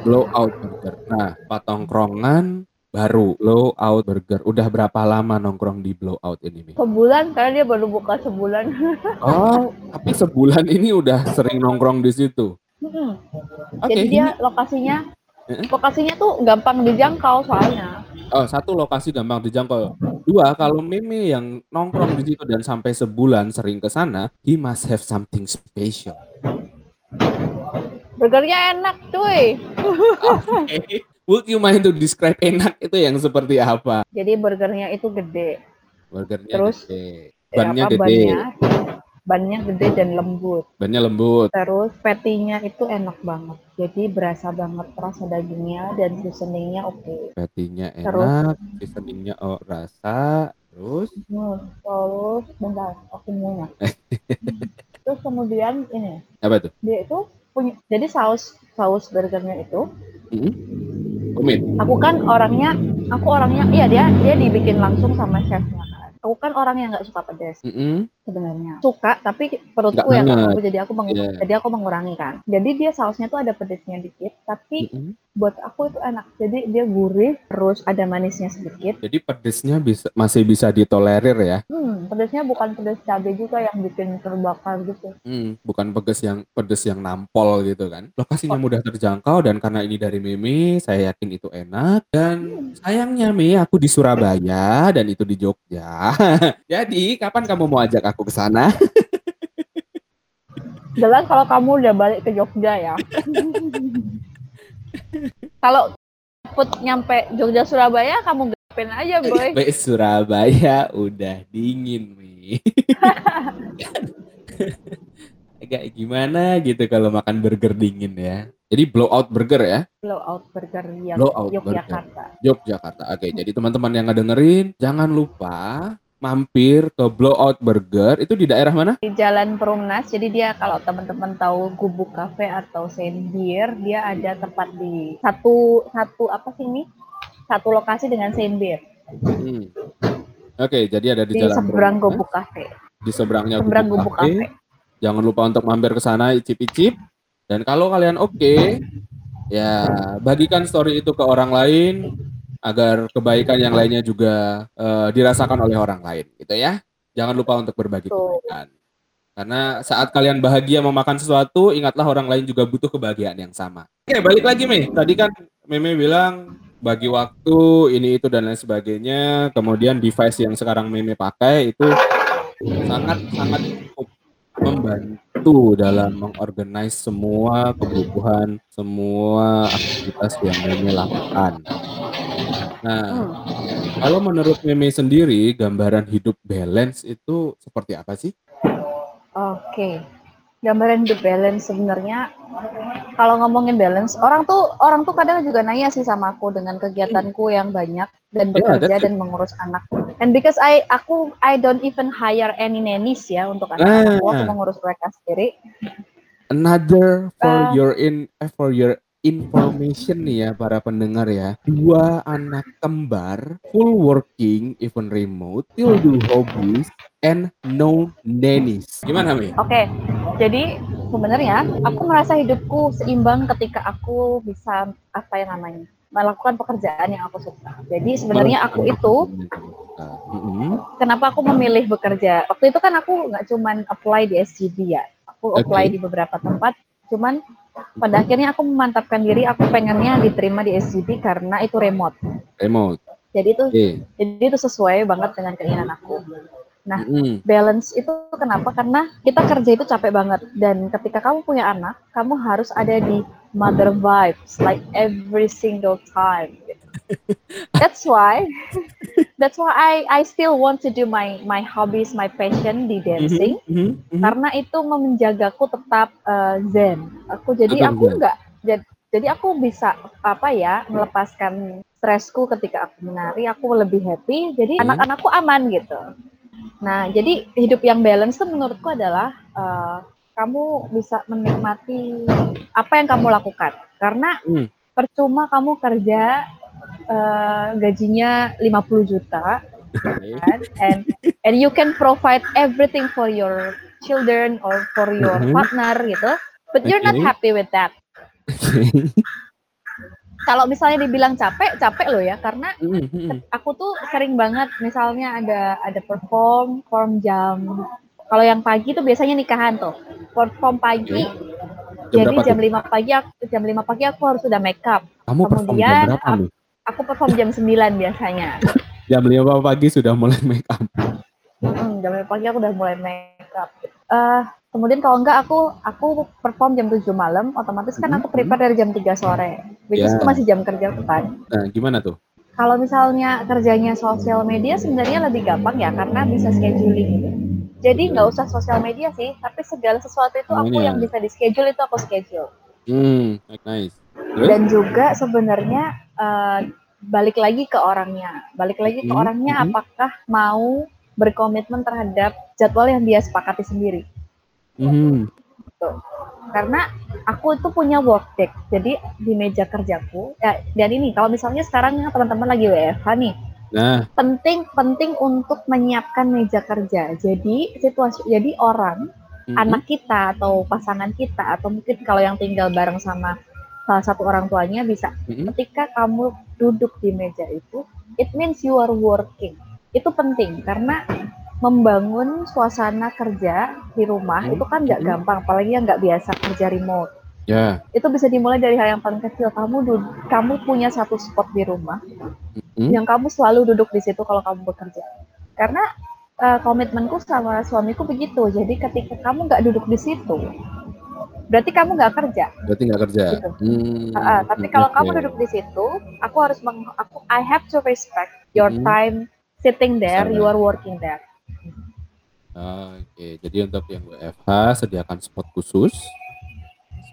Blowout Burger. Nah, patongkrongan baru Blowout Burger. Udah berapa lama nongkrong di Blowout ini, Mi? Sebulan, karena dia baru buka sebulan. (laughs) Oh, tapi sebulan ini udah sering nongkrong di situ. Mm-mm. Oke. Jadi ini- dia lokasinya, lokasinya tuh gampang dijangkau soalnya. Oh, satu lokasi gampang dijangkau. Dua, kalau Mimi yang nongkrong di situ dan sampai sebulan sering ke sana, he must have something special. Burgernya enak, cuy. Oke. (laughs) Would you mind to describe enak itu yang seperti apa? Jadi burgernya itu gede. Burgernya Terus, gede. Bannya Apa, gede. Bannya, bannya gede dan lembut. Bannya lembut. Terus patty-nya itu enak banget. Jadi berasa banget rasa dagingnya dan seasoningnya oke. Patty-nya Terus? enak, seasoningnya oh, rasa, terus terus bentar, aku munyah. (laughs) terus kemudian ini, apa tuh? dia itu punya jadi saus saus burgernya itu Hmm? Kumit. aku kan orangnya aku orangnya iya dia dia dibikin langsung sama chefnya aku kan orang yang nggak suka pedas Mm-mm. sebenarnya suka tapi perutku yang mampu jadi aku mengu- Iya. jadi aku mengurangi kan jadi dia sausnya tuh ada pedasnya dikit tapi Mm-mm. buat aku itu enak jadi dia gurih terus ada manisnya sedikit Jadi pedesnya bisa masih bisa ditolerir ya. hmm pedasnya bukan pedas cabai juga yang bikin terbakar gitu Hmm, bukan pedes yang pedes yang nampol gitu kan. Lokasinya mudah terjangkau dan karena ini dari Mimi, saya yakin itu enak dan sayangnya Mi, aku di Surabaya dan itu di Jogja. (laughs) Jadi, kapan kamu mau ajak aku ke sana? (laughs) jelas kalau kamu udah balik ke Jogja ya (laughs) kalau put nyampe Jogja Surabaya kamu Pen aja boy. Sampai Surabaya udah dingin nih. Agak gimana gitu kalau makan burger dingin ya. Jadi blowout burger ya. Blowout burger yang Blowout Yogyakarta. Yogyakarta. Oke, jadi teman-teman yang ngedengerin jangan lupa mampir ke Blowout Burger itu di daerah mana? Di Jalan Perumnas. Jadi dia kalau teman-teman tahu Gubuk Cafe atau Saint Beer, dia ada tempat di satu satu apa sih ini? Satu lokasi dengan Saint Beer. Hmm. Oke, jadi ada di, Di Jalan seberang Perumnas, Gubuk Cafe. di seberangnya Seberang Gubuk Gubuk Cafe. Cafe. Jangan lupa untuk mampir ke sana icip-icip. Dan kalau kalian oke, ya bagikan story itu ke orang lain agar kebaikan yang lainnya juga eh, dirasakan oleh orang lain, gitu ya. Jangan lupa untuk berbagi Betul. kebaikan. Karena saat kalian bahagia memakan sesuatu, ingatlah orang lain juga butuh kebahagiaan yang sama. Oke, balik lagi Mei. Tadi kan Meme bilang bagi waktu ini itu dan lain sebagainya. Kemudian device yang sekarang Meme pakai itu sangat sangat cukup membantu dalam mengorganize semua kebutuhan, semua aktivitas yang Meme lakukan. Nah, Hmm. kalau menurut Meme sendiri, gambaran hidup balance itu seperti apa sih? Oke. Gambaran hidup balance sebenarnya kalau ngomongin balance, orang tuh orang tuh kadang juga nanya sih sama aku dengan kegiatanku yang banyak dan Yeah, bekerja it. dan mengurus anak. And because I aku I don't even hire any nannies ya untuk anak-anakku, aku Ah. mengurus mereka sendiri. Another for Uh, your in eh, for your information nih ya para pendengar ya. Dua anak kembar full working even remote, still do hobbies and no nannies. Gimana Mi? Oke, jadi sebenarnya aku merasa hidupku seimbang ketika aku bisa apa yang namanya melakukan pekerjaan yang aku suka. Jadi sebenarnya aku itu Mm-mm. kenapa aku memilih bekerja? Waktu itu kan aku nggak cuman apply di SGD ya, aku apply di beberapa tempat. Cuman pada akhirnya aku memantapkan diri, aku pengennya diterima di SGD karena itu remote. remote. Jadi itu Oke. jadi itu sesuai banget dengan keinginan aku. Nah, Mm-mm. balance itu kenapa? Karena kita kerja itu capek banget dan ketika kamu punya anak, kamu harus ada di mother vibes like every single time. (laughs) That's why that's why I I still want to do my my hobbies, my passion di dancing Mhm, mhm, mhm. karena itu menjagaku tetap eh, zen. Aku jadi Tetap aku zen. nggak jad- jadi aku bisa apa ya melepaskan stresku ketika aku menari, aku lebih happy. Jadi Hmm. anak-anakku aman gitu. Nah, jadi hidup yang balance itu menurutku adalah eh, kamu bisa menikmati apa yang kamu lakukan. Karena Hmm. percuma kamu kerja eh, gajinya 50 juta kan and and you can provide everything for your children or for your Mhm. partner gitu but you're not Oke. happy with that (laughs) kalau misalnya dibilang capek capek loh ya karena aku tuh sering banget misalnya ada ada perform perform jam kalau yang pagi tuh biasanya nikahan tuh perform pagi Jam jadi jam tuh? 5 pagi aku, jam 5 pagi aku harus sudah make up Kamu perform jam kemudian berapa ap- nih? aku perform jam 9 biasanya (laughs) Jam 5 pagi sudah mulai make up. Hmm, jam 5 pagi aku udah mulai make up. Eh, kemudian kalau enggak aku aku perform jam 7 malam, otomatis kan aku Mhm. prepare dari jam 3 sore. Which is Ya. itu masih jam kerja aku kan. Nah, gimana tuh? Kalau misalnya kerjanya sosial media sebenarnya lebih gampang ya karena bisa scheduling. Jadi nggak usah sosial media sih, tapi segala sesuatu itu aku Semuanya. yang bisa di schedule itu aku schedule. Hmm, nice. Terus? Dan juga sebenarnya eh, balik lagi ke orangnya, balik lagi ke Mhm, orangnya mhm. apakah mau berkomitmen terhadap jadwal yang dia sepakati sendiri. Mhm. gitu. Karena aku itu punya work deck. Jadi di meja kerjaku ya, dan ini kalau misalnya sekarang teman-teman lagi WFH nih, Nah, penting penting untuk menyiapkan meja kerja. Jadi situasi jadi orang mhm. anak kita atau pasangan kita atau mungkin kalau yang tinggal bareng sama salah satu orang tuanya bisa Mhm. ketika kamu duduk di meja itu it means you are working. Itu penting karena membangun suasana kerja di rumah Mhm. itu kan nggak Mhm. gampang apalagi yang nggak biasa kerja remote. Ya. Itu bisa dimulai dari hal yang paling kecil. Kamu kamu punya satu spot di rumah Mhm. yang kamu selalu duduk di situ kalau kamu bekerja. Karena eh, komitmenku sama suamiku begitu. Jadi ketika kamu nggak duduk di situ, berarti kamu nggak kerja. Berarti nggak kerja. Gitu. Hmm, Uh, tapi kalau oke. kamu duduk di situ, aku harus meng, aku I have to respect your Mhm. time sitting there, Sana. you are working there. Oke, jadi untuk yang WFH sediakan spot khusus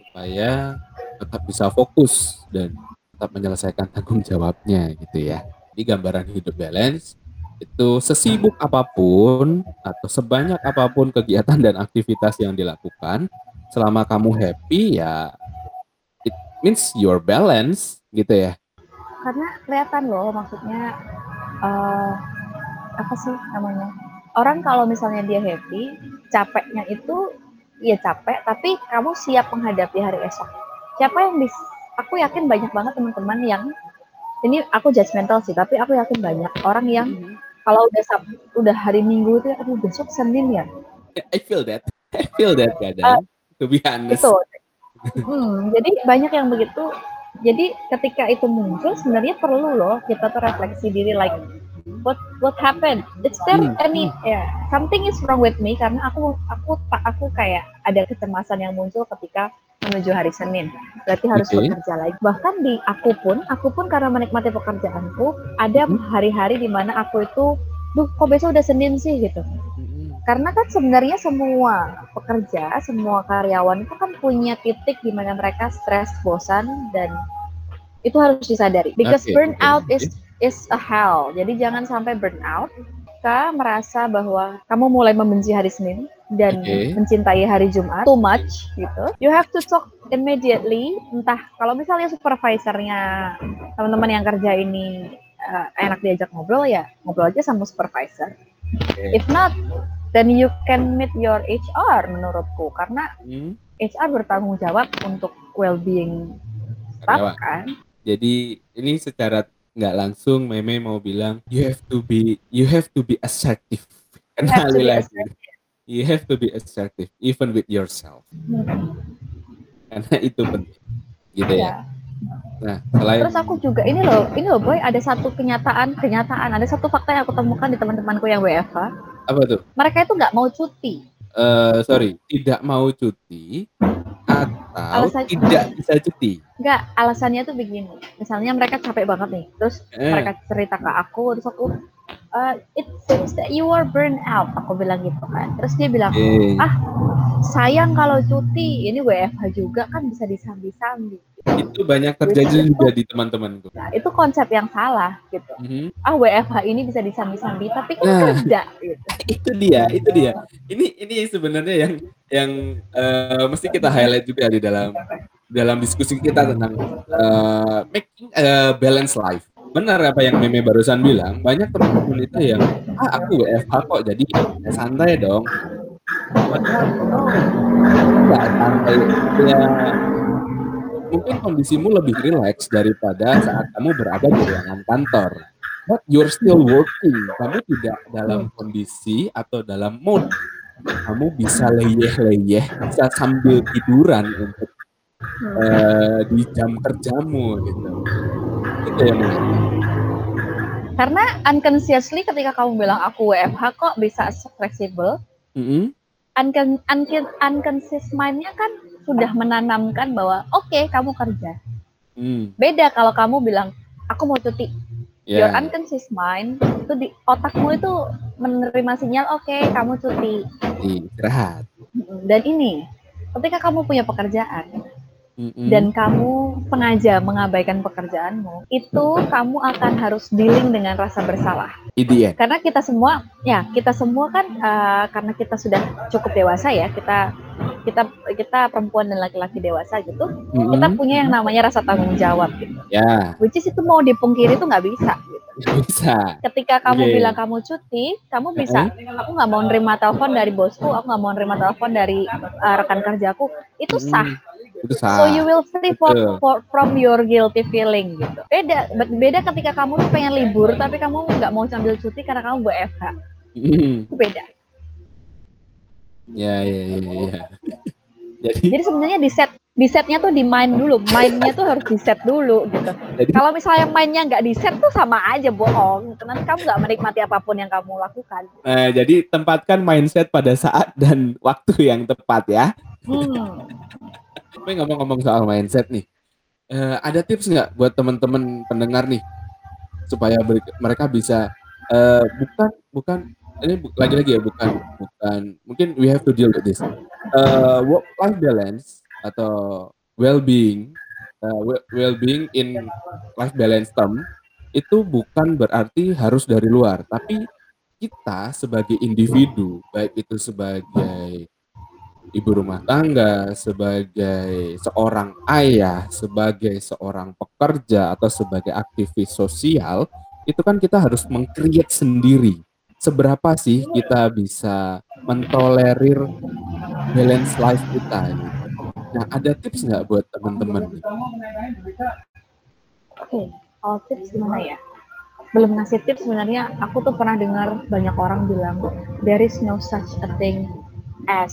supaya tetap bisa fokus dan tetap menyelesaikan tanggung jawabnya gitu ya. Jadi gambaran hidup balance itu sesibuk apa pun atau sebanyak apa pun kegiatan dan aktivitas yang dilakukan, selama kamu happy ya it means your balance gitu ya. Karena kelihatan loh, maksudnya eh apa sih namanya? Orang kalau misalnya dia happy, capeknya itu ya capek, tapi kamu siap menghadapi hari esok. Siapa yang bisa? Aku yakin banyak banget teman-teman yang ini aku judgmental sih, tapi aku yakin banyak orang yang kalau udah Sab- udah hari Minggu itu aduh besok Senin ya. I feel that. (laughs) I feel that kadang. to be honest. Itu. Hmm, jadi banyak yang begitu. Jadi ketika itu muncul sebenarnya perlu loh kita tuh refleksi diri like what what happened? It's there Hmm, any ya something is wrong with me karena aku aku aku kayak ada kecemasan yang muncul ketika menuju hari Senin. Berarti harus Oke. bekerja lagi. Bahkan di aku pun, aku pun karena menikmati pekerjaanku, ada Hmm. hari-hari di mana aku itu, duh kok besok udah Senin sih gitu. Mm-mm. Karena kan sebenarnya semua pekerja, semua karyawan itu kan punya titik di mana mereka stres, bosan dan itu harus disadari. Because Oke, burnout oke, is is a hell. Jadi jangan sampai burnout. Jika merasa bahwa kamu mulai membenci hari Senin dan Oke. mencintai hari Jumat too much gitu, you have to talk immediately. Entah kalau misalnya supervisornya teman-teman yang kerja ini uh, enak diajak ngobrol ya ngobrol aja sama supervisor. Oke. If not, then you can meet your HR menurutku karena Hmm, HR bertanggung jawab untuk well-being staff kan. Jadi ini secara nggak langsung Meme mau bilang you have to be you have to be assertive. Kenali lagi. You have to be assertive even with yourself. Hmm, Karena itu penting. Gitu ya. ya. Nah, selain Terus aku juga ini loh, ini loh boy ada satu kenyataan, kenyataan, ada satu fakta yang aku temukan di teman-temanku yang WFH. apa tuh? Mereka itu nggak mau cuti. Eh sorry, tidak mau cuti atau Alasan- tidak bisa cuti. Nggak, alasannya tuh begini. Misalnya mereka capek banget nih, terus Eh, mereka cerita ke aku, terus aku, "Uh, it seems that you are burn out. Aku bilang gitu kan. Terus dia bilang, eh, ah sayang kalau cuti, ini WFH juga kan bisa disambi-sambi. itu banyak terjadi juga di teman-temanku. Nah, itu konsep yang salah gitu. Mhm. Ah WFH ini bisa disambi-sambi, tapi kan Nah. kerja gitu. (laughs) itu dia itu dia ini ini sebenarnya yang yang eh, mesti kita highlight juga di dalam dalam diskusi kita tentang eh, making a balance life benar apa yang Meme barusan bilang banyak teman-teman itu yang ah aku WFH kok jadi ya santai dong oh, nggak santai ya mungkin kondisimu lebih rileks daripada saat kamu berada di ruangan kantor but you're still working. Kamu tidak dalam kondisi atau dalam mood. Kamu bisa leyeh-leyeh, bisa sambil tiduran untuk eh, di jam kerjamu gitu. Itu yang menarik. Karena unconsciously ketika kamu bilang aku WFH kok bisa fleksibel, Mm-mm. uncon uncon- unconscious mind-nya kan sudah menanamkan bahwa oke kamu kerja. Hmm, Beda kalau kamu bilang aku mau cuti. Your ya. unconscious mind itu di otakmu itu menerima sinyal oke kamu cuti. Istirahat. Dan ini ketika kamu punya pekerjaan Dan kamu sengaja mengabaikan pekerjaanmu, itu kamu akan harus dealing dengan rasa bersalah. IDN. Karena kita semua, ya kita semua kan eh, karena kita sudah cukup dewasa ya, kita kita kita perempuan dan laki-laki dewasa gitu, kita Mm-mm. punya yang namanya rasa tanggung jawab gitu. Ya, Which is itu mau dipungkiri itu nggak bisa. Gitu. (laughs) bisa. Ketika kamu Oke. bilang kamu cuti, kamu bisa, aku nggak mau nerima telepon dari bosku, aku nggak mau nerima telepon dari eh, rekan kerjaku, itu sah. Mm, So you will free for, for- from your guilty feeling gitu. Beda beda ketika kamu tuh pengen libur tapi kamu nggak mau sambil cuti karena kamu WFH. Mm. Itu beda. Ya, ya, ya, ya. Jadi, (laughs) Jadi sebenarnya di set di setnya tuh di mind dulu, mindnya tuh harus di set dulu gitu. jadi Kalau misalnya mindnya nggak di set tuh sama aja bohong. Nanti kamu nggak menikmati apa pun yang kamu lakukan. Nah, jadi tempatkan mindset pada saat dan waktu yang tepat ya. Hmm. Tapi ngomong-ngomong soal mindset nih, eee, ada tips nggak buat temen-temen pendengar nih, supaya mereka bisa, eee, bukan bukan ini lagi-lagi ya, bukan bukan mungkin we have to deal with this, eee, work life balance atau well-being, eee, well well-being in life balance term, itu bukan berarti harus dari luar, tapi kita sebagai individu, baik itu sebagai ibu rumah tangga, sebagai seorang ayah, sebagai seorang pekerja, atau sebagai aktivis sosial, itu kan kita harus meng-create sendiri. Seberapa sih kita bisa mentolerir balance life kita. Nah, ada tips nggak buat teman-teman? Oke, kalau tips gimana ya? Belum ngasih tips sebenarnya aku tuh pernah dengar banyak orang bilang there is no such a thing as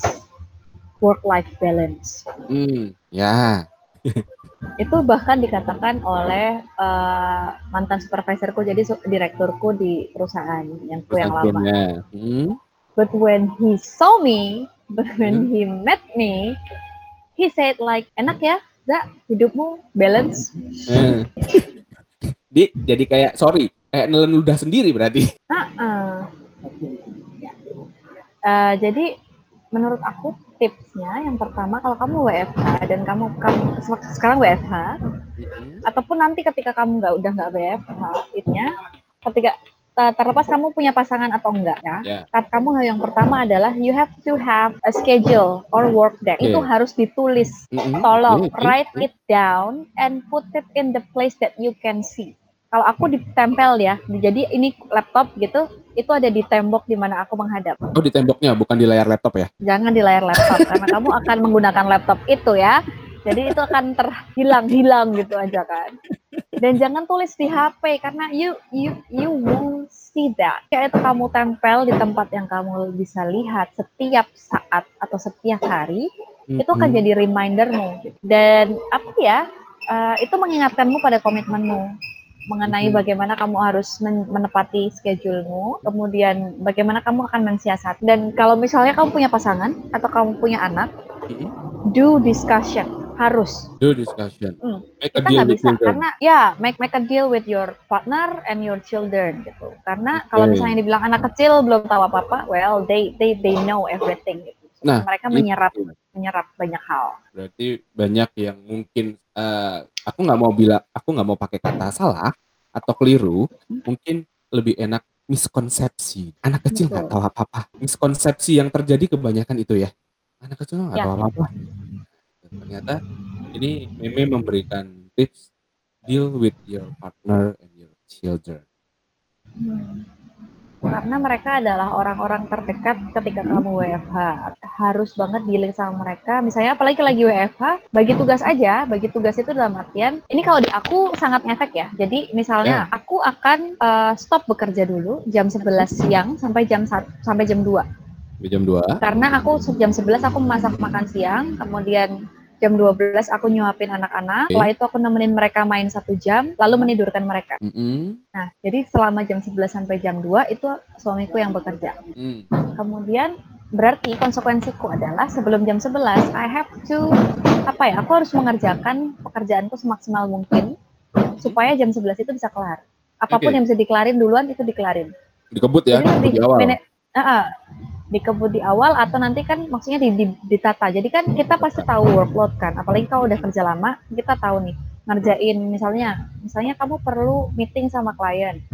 work life balance. Hmm, ya. (laughs) Itu bahkan dikatakan oleh uh, mantan supervisorku, jadi direkturku di perusahaan yang ku yang lama. Akhirnya, hmm, But when he saw me, but when Hmm. he met me, he said like, enak ya, Zak, hidupmu balance. eh. (laughs) Di, jadi kayak sorry, kayak nelen ludah sendiri berarti. Uh-uh. Uh, jadi menurut aku tipsnya yang pertama kalau kamu WFH dan kamu kamu sekarang WFH Mhm. ataupun nanti ketika kamu nggak udah nggak WFH, itnya ketika uh, terlepas kamu punya pasangan atau enggak ya. Kat- Kamu yang pertama adalah you have to have a schedule or work day. Oke. Itu harus ditulis. Mhm. Tolong oke, write it down and put it in the place that you can see. Kalau aku ditempel ya, jadi ini laptop gitu, itu ada di tembok di mana aku menghadap. Oh di temboknya, bukan di layar laptop ya? Jangan di layar laptop karena kamu akan menggunakan laptop itu ya. Jadi itu akan terhilang-hilang gitu aja kan. Dan jangan tulis di HP karena you you you won't see that. Kayak itu kamu tempel di tempat yang kamu bisa lihat setiap saat atau setiap hari, itu akan jadi remindermu. Dan apa ya? eh, itu mengingatkanmu pada komitmenmu mengenai bagaimana kamu harus men- menepati schedulemu, kemudian bagaimana kamu akan mensiasat. Dan kalau misalnya kamu punya pasangan atau kamu punya anak, do discussion harus. Do discussion. Hmm. Make a Kita deal nggak with bisa karena ya make make a deal with your partner and your children gitu. Karena kalau Oke. misalnya dibilang anak kecil belum tahu apa apa, well they they they know everything. Gitu. Nah, mereka itu. Menyerap banyak hal. Berarti banyak yang mungkin eh, aku nggak mau bilang, aku nggak mau pakai kata salah atau keliru, mungkin lebih enak miskonsepsi. Anak kecil nggak tahu apa-apa. Miskonsepsi yang terjadi kebanyakan itu ya. Anak kecil nggak Ya. tahu apa-apa. Ternyata ini Meme memberikan tips deal with your partner and your children. Hmm. Karena mereka adalah orang-orang terdekat ketika kamu WFH. Harus banget dealing sama mereka. Misalnya apalagi lagi WFH, bagi tugas aja. Bagi tugas itu dalam artian, ini kalau di aku sangat ngefek ya. Jadi misalnya aku akan eh, stop bekerja dulu jam 11 siang sampai jam 1, sampai jam 2. Sampai Jam 2. Karena aku jam 11 aku masak makan siang, kemudian jam 12 aku nyuapin anak-anak. Oke. Setelah itu aku nemenin mereka main satu jam, lalu menidurkan mereka. Mm-mm. Nah, jadi selama jam 11 sampai jam 2 itu suamiku yang bekerja. Mm. Kemudian berarti konsekuensiku adalah sebelum jam 11 I have to apa ya? Aku harus mengerjakan pekerjaanku semaksimal mungkin supaya jam 11 itu bisa kelar. Apa pun Oke. yang bisa dikelarin duluan itu dikelarin. Dikebut ya, Jadi di, awal. ah. Dikebut di awal atau nanti kan maksudnya di, di- ditata. Jadi kan kita pasti tahu workload kan. Apalagi kalau udah kerja lama, kita tahu nih ngerjain misalnya, misalnya kamu perlu meeting sama klien.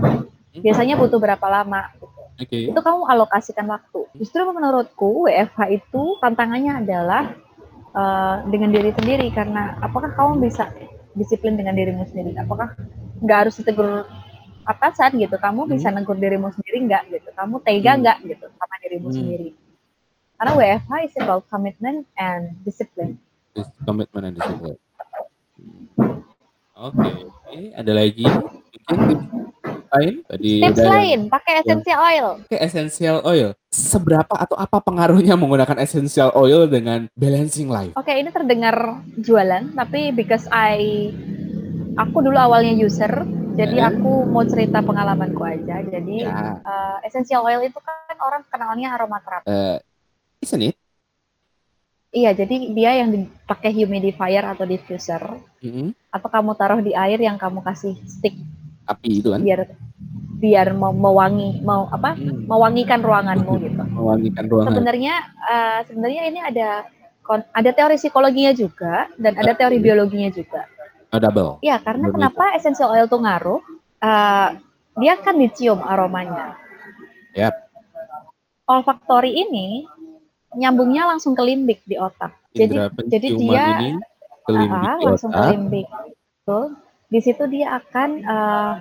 Biasanya butuh berapa lama? Oke. Itu kamu alokasikan waktu. Justru menurutku WFH itu tantangannya adalah eh, dengan diri sendiri karena apakah kamu bisa disiplin dengan dirimu sendiri? Apakah nggak harus ditegur atasan gitu? Kamu bisa negur dirimu sendiri nggak gitu? Kamu tega Hmm. nggak gitu sama dirimu Hmm. sendiri? Karena WFH is about commitment and discipline. Dis- Komitmen dan disiplin. Oke, oke. ada lagi lain tadi Tips udah lain, pakai essential oil. Oke, essential oil. Seberapa atau apa pengaruhnya menggunakan essential oil dengan balancing life? Oke, ini terdengar jualan, tapi because I aku dulu awalnya user, jadi Eh. aku mau cerita pengalamanku aja. Jadi Ya, eh, essential oil itu kan orang kenalnya aromaterapi. eh, isn't it? Iya, jadi dia yang dipakai humidifier atau diffuser. Mhm. Atau kamu taruh di air yang kamu kasih stick Api itu kan? biar biar mau mewangi mau apa Hmm. mewangikan ruanganmu gitu. Mewangikan ruangan. Sebenarnya eh, sebenarnya ini ada ada teori psikologinya juga dan ada teori biologinya juga. Oh, double. Iya, karena Begitu. kenapa essential oil tuh ngaruh? Eh, dia kan dicium aromanya. Yap. Olfaktori ini nyambungnya langsung ke limbik di otak. Jadi Indra jadi dia ini kelimbik Ah, di langsung ke otak. limbik. Betul. Di situ dia akan eh,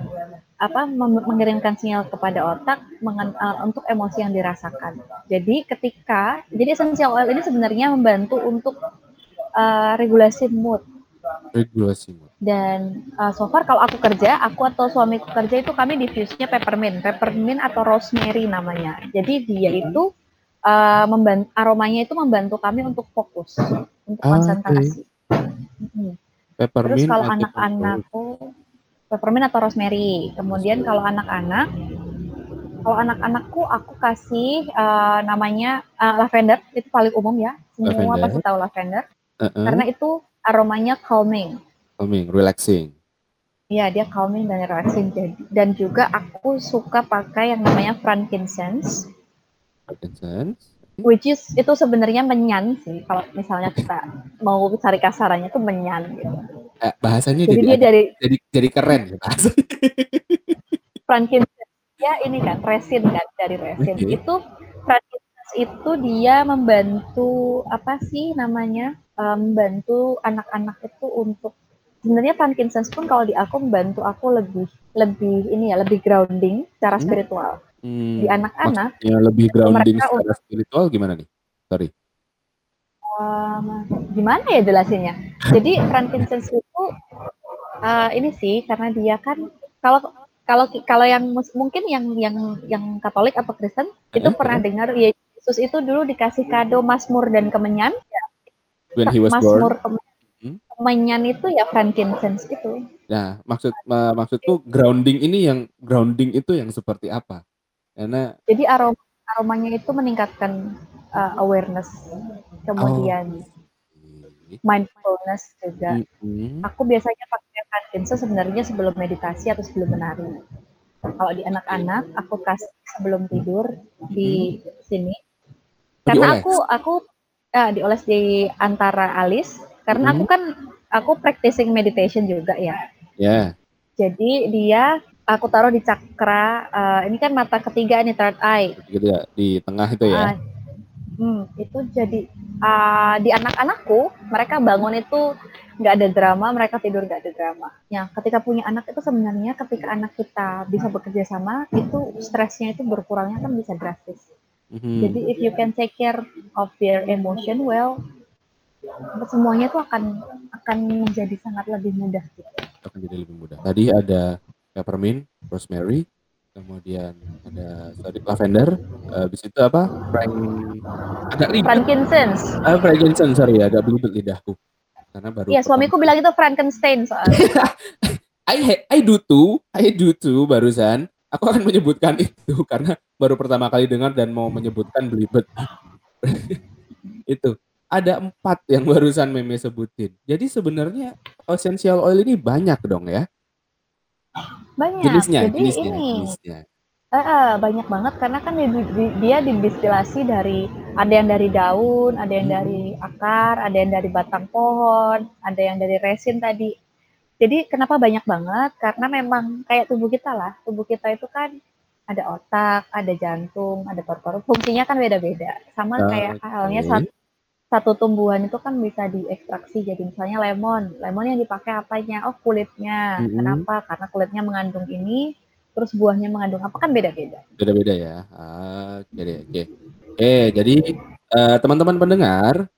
apa mengirimkan sinyal kepada otak mengen- eh, untuk emosi yang dirasakan. Jadi ketika jadi essential oil ini sebenarnya membantu untuk eh, regulasi mood Regulasi dan eh, so far kalau aku kerja, aku atau suamiku kerja itu kami diffuse-nya peppermint, peppermint atau rosemary namanya. Jadi dia itu eh, memban- aromanya itu membantu kami untuk fokus, untuk Ah, konsentrasi. Mm-mm. Terus Peppermint kalau atau anak-anakku peppermint atau rosemary. Kemudian kalau anak-anak, kalau anak-anakku aku kasih eh, namanya eh, lavender itu paling umum ya. Semua Lavender. pasti tahu lavender Uh-uh. karena itu aromanya calming. calming, relaxing. Iya, dia calming dan relaxing. Jadi- Dan juga aku suka pakai yang namanya frankincense, Frankincense. which is itu sebenarnya menyan sih. Kalau misalnya (laughs) kita mau cari kasarannya itu menyan gitu. Eh, bahasanya Jadi jadi dia dari jadi jadi keren ya bahasanya. (laughs) frankincense ya ini kan resin kan dari resin. Oke. Itu frankincense itu dia membantu apa sih namanya? Membantu anak-anak itu untuk sebenarnya frankincense pun kalau di aku membantu aku lebih lebih ini ya lebih grounding secara Hmm. spiritual. Hmm, Di anak-anak maksudnya lebih grounding mereka secara spiritual gimana nih? Sorry. Um, gimana ya jelasinnya? Jadi frankincense itu uh, ini sih karena dia kan kalau kalau kalau yang mungkin yang yang yang Katolik atau Kristen itu Eh, pernah eh. dengar Yesus itu dulu dikasih kado Mazmur dan Kemenyan. When he was Mazmur born. Hmm. Itu ya frankincense itu. Nah, maksud ma- maksudku grounding ini yang grounding itu yang seperti apa? Karena Jadi aroma aromanya itu meningkatkan uh, awareness, kemudian Oh. mindfulness juga. Mm-mm. Aku biasanya pakai frankincense sebenarnya sebelum meditasi atau sebelum menari. Kalau di anak-anak, aku kasih sebelum tidur di sini. Oh, Karena aku aku ah, dioles di antara alis. Karena Mhm. aku kan aku practicing meditation juga ya. ya, Jadi dia aku taruh di cakra. eh, ini kan mata ketiga nih third eye. gitu ya, di tengah itu ya. Ah, hmm, itu jadi ah, di anak-anakku mereka bangun itu nggak ada drama, mereka tidur nggak ada drama. Ya, ketika punya anak itu sebenarnya ketika anak kita bisa bekerja sama itu stresnya itu berkurangnya kan bisa drastis. Mhm. Jadi if you can take care of their emotion well, semuanya itu akan akan menjadi sangat lebih mudah gitu. akan jadi lebih mudah. Tadi ada peppermint, rosemary, kemudian ada sorry, lavender, eh, habis itu apa? Frank agak ribet. Frankincense. Ah, frankincense, sorry agak belibet lidahku. Karena baru Iya, suamiku bilang itu Frankenstein soalnya. (laughs) I I do too, I do too barusan. Aku akan menyebutkan itu (laughs) karena baru pertama kali dengar dan mau menyebutkan belibet. (laughs) itu ada empat yang barusan meme sebutin. Jadi sebenarnya essential oil ini banyak dong ya Banyak. jenisnya, Jadi jenisnya, ini jenisnya. Eh, banyak banget karena kan di- di- dia didistilasi dari ada yang dari daun, ada yang Hmm. dari akar, ada yang dari batang pohon, ada yang dari resin tadi. Jadi kenapa banyak banget? Karena memang kayak tubuh kita lah. Tubuh kita itu kan ada otak, ada jantung, ada paru-paru. Fungsinya kan beda-beda. Sama Ah, kayak halnya satu, satu tumbuhan itu kan bisa diekstraksi jadi misalnya lemon. Lemon yang dipakai apanya? Oh kulitnya. Mm-mm. Kenapa? Karena kulitnya mengandung ini, terus buahnya mengandung apa kan beda-beda. Beda-beda ya. Ah, Oke deh, oke. Eh, jadi eh, teman-teman pendengar,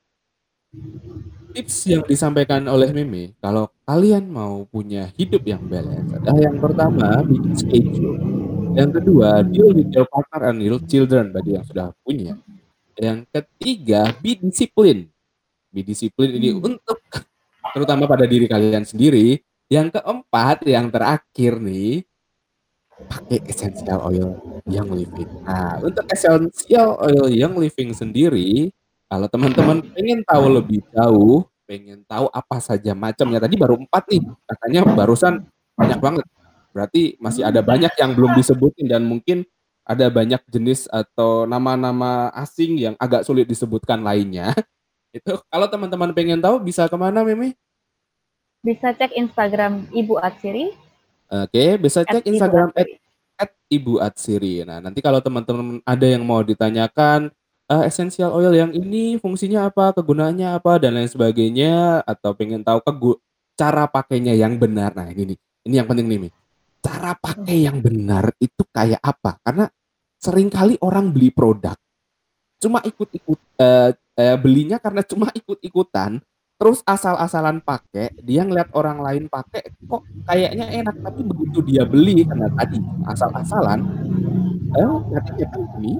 tips yang disampaikan oleh Meme, kalau kalian mau punya hidup yang balance, adalah yang pertama, bikin schedule. Yang kedua, deal with your partner and your children bagi yang sudah punya. Yang ketiga, be discipline. Be discipline ini Hmm. untuk terutama pada diri kalian sendiri. Yang keempat, yang terakhir nih, pakai essential oil yang living. Nah, untuk essential oil yang living sendiri, Kalau teman-teman pengen tahu lebih jauh, pengen tahu apa saja macamnya, tadi baru 4 nih, katanya barusan banyak banget. Berarti masih ada banyak yang belum disebutin dan mungkin ada banyak jenis atau nama-nama asing yang agak sulit disebutkan lainnya. (laughs) Itu kalau teman-teman pengen tahu bisa ke mana, Meme? Bisa cek Instagram Ibu Atsiri. Oke, bisa cek Instagram @ibu_atsiri. Nah, nanti kalau teman-teman ada yang mau ditanyakan, eee, essential oil yang ini fungsinya apa, kegunaannya apa, dan lain sebagainya, atau pengen tahu kegu cara pakainya yang benar. Nah, ini nih, ini yang penting nih, Mi. Cara pakai yang benar itu kayak apa? Karena sering kali orang beli produk cuma ikut-ikut eee eee, belinya karena cuma ikut-ikutan, terus asal-asalan pakai, dia ngelihat orang lain pakai, kok kayaknya enak, tapi begitu dia beli karena tadi asal-asalan, eee, katanya kan ini,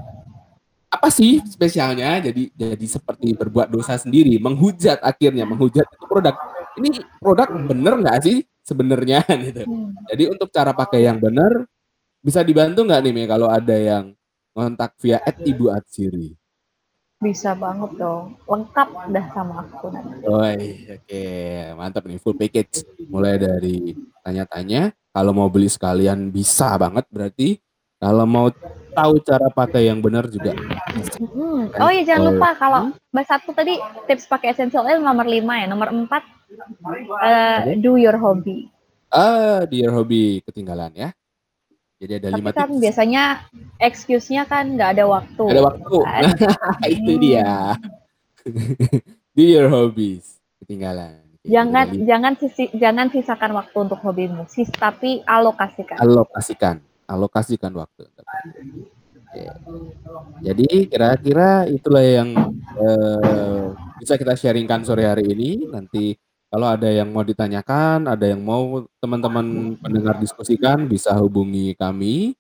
apa sih spesialnya? Jadi jadi seperti berbuat dosa sendiri, menghujat akhirnya, menghujat itu produk. Ini produk bener nggak sih sebenarnya (laughs) gitu. Hmm. Jadi untuk cara pakai yang bener, bisa dibantu nggak nih, Mi, kalau ada yang ngontak via @ibu_atsiri? Bisa banget dong, lengkap dah sama aku nanti. Woi, oke, mantap nih full package. Mulai dari tanya-tanya, kalau mau beli sekalian bisa banget berarti, kalau mau tahu cara pakai yang benar juga. Mhm, oh iya jangan lupa kalau? Mbak satu tadi tips pakai essential oil nomor 5 ya, nomor 4, Eee, do your hobby. Ah, do your hobby, ketinggalan ya. Jadi ada Tapi 5 kan tips. biasanya excuse-nya kan nggak ada waktu, ada gitu waktu. kan. (laughs) Nah, itu dia. Hmm. (laughs) Do your hobbies, ketinggalan. Jadi Jangan ada lim jangan sisi jangan sisakan waktu untuk hobimu, sis tapi alokasikan. Alokasikan, alokasikan waktu. Oke. Jadi kira-kira itulah yang, eee, bisa kita sharing-kan sore hari ini. Nanti kalau ada yang mau ditanyakan, ada yang mau teman-teman pendengar diskusikan, bisa hubungi kami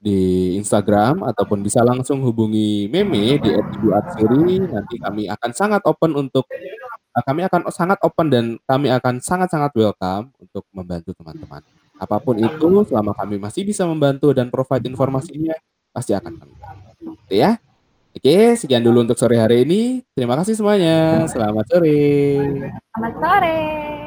di Instagram ataupun bisa langsung hubungi Meme di @ibu_atsiri. Nanti kami akan sangat open untuk eee, kami akan sangat open dan kami akan sangat-sangat welcome untuk membantu teman-teman. Apa pun itu, selama kami masih bisa membantu dan provide informasinya, pasti akan kami bantu, gitu ya. Oke, sekian dulu untuk sore hari ini. Terima kasih semuanya. Selamat sore. Selamat sore.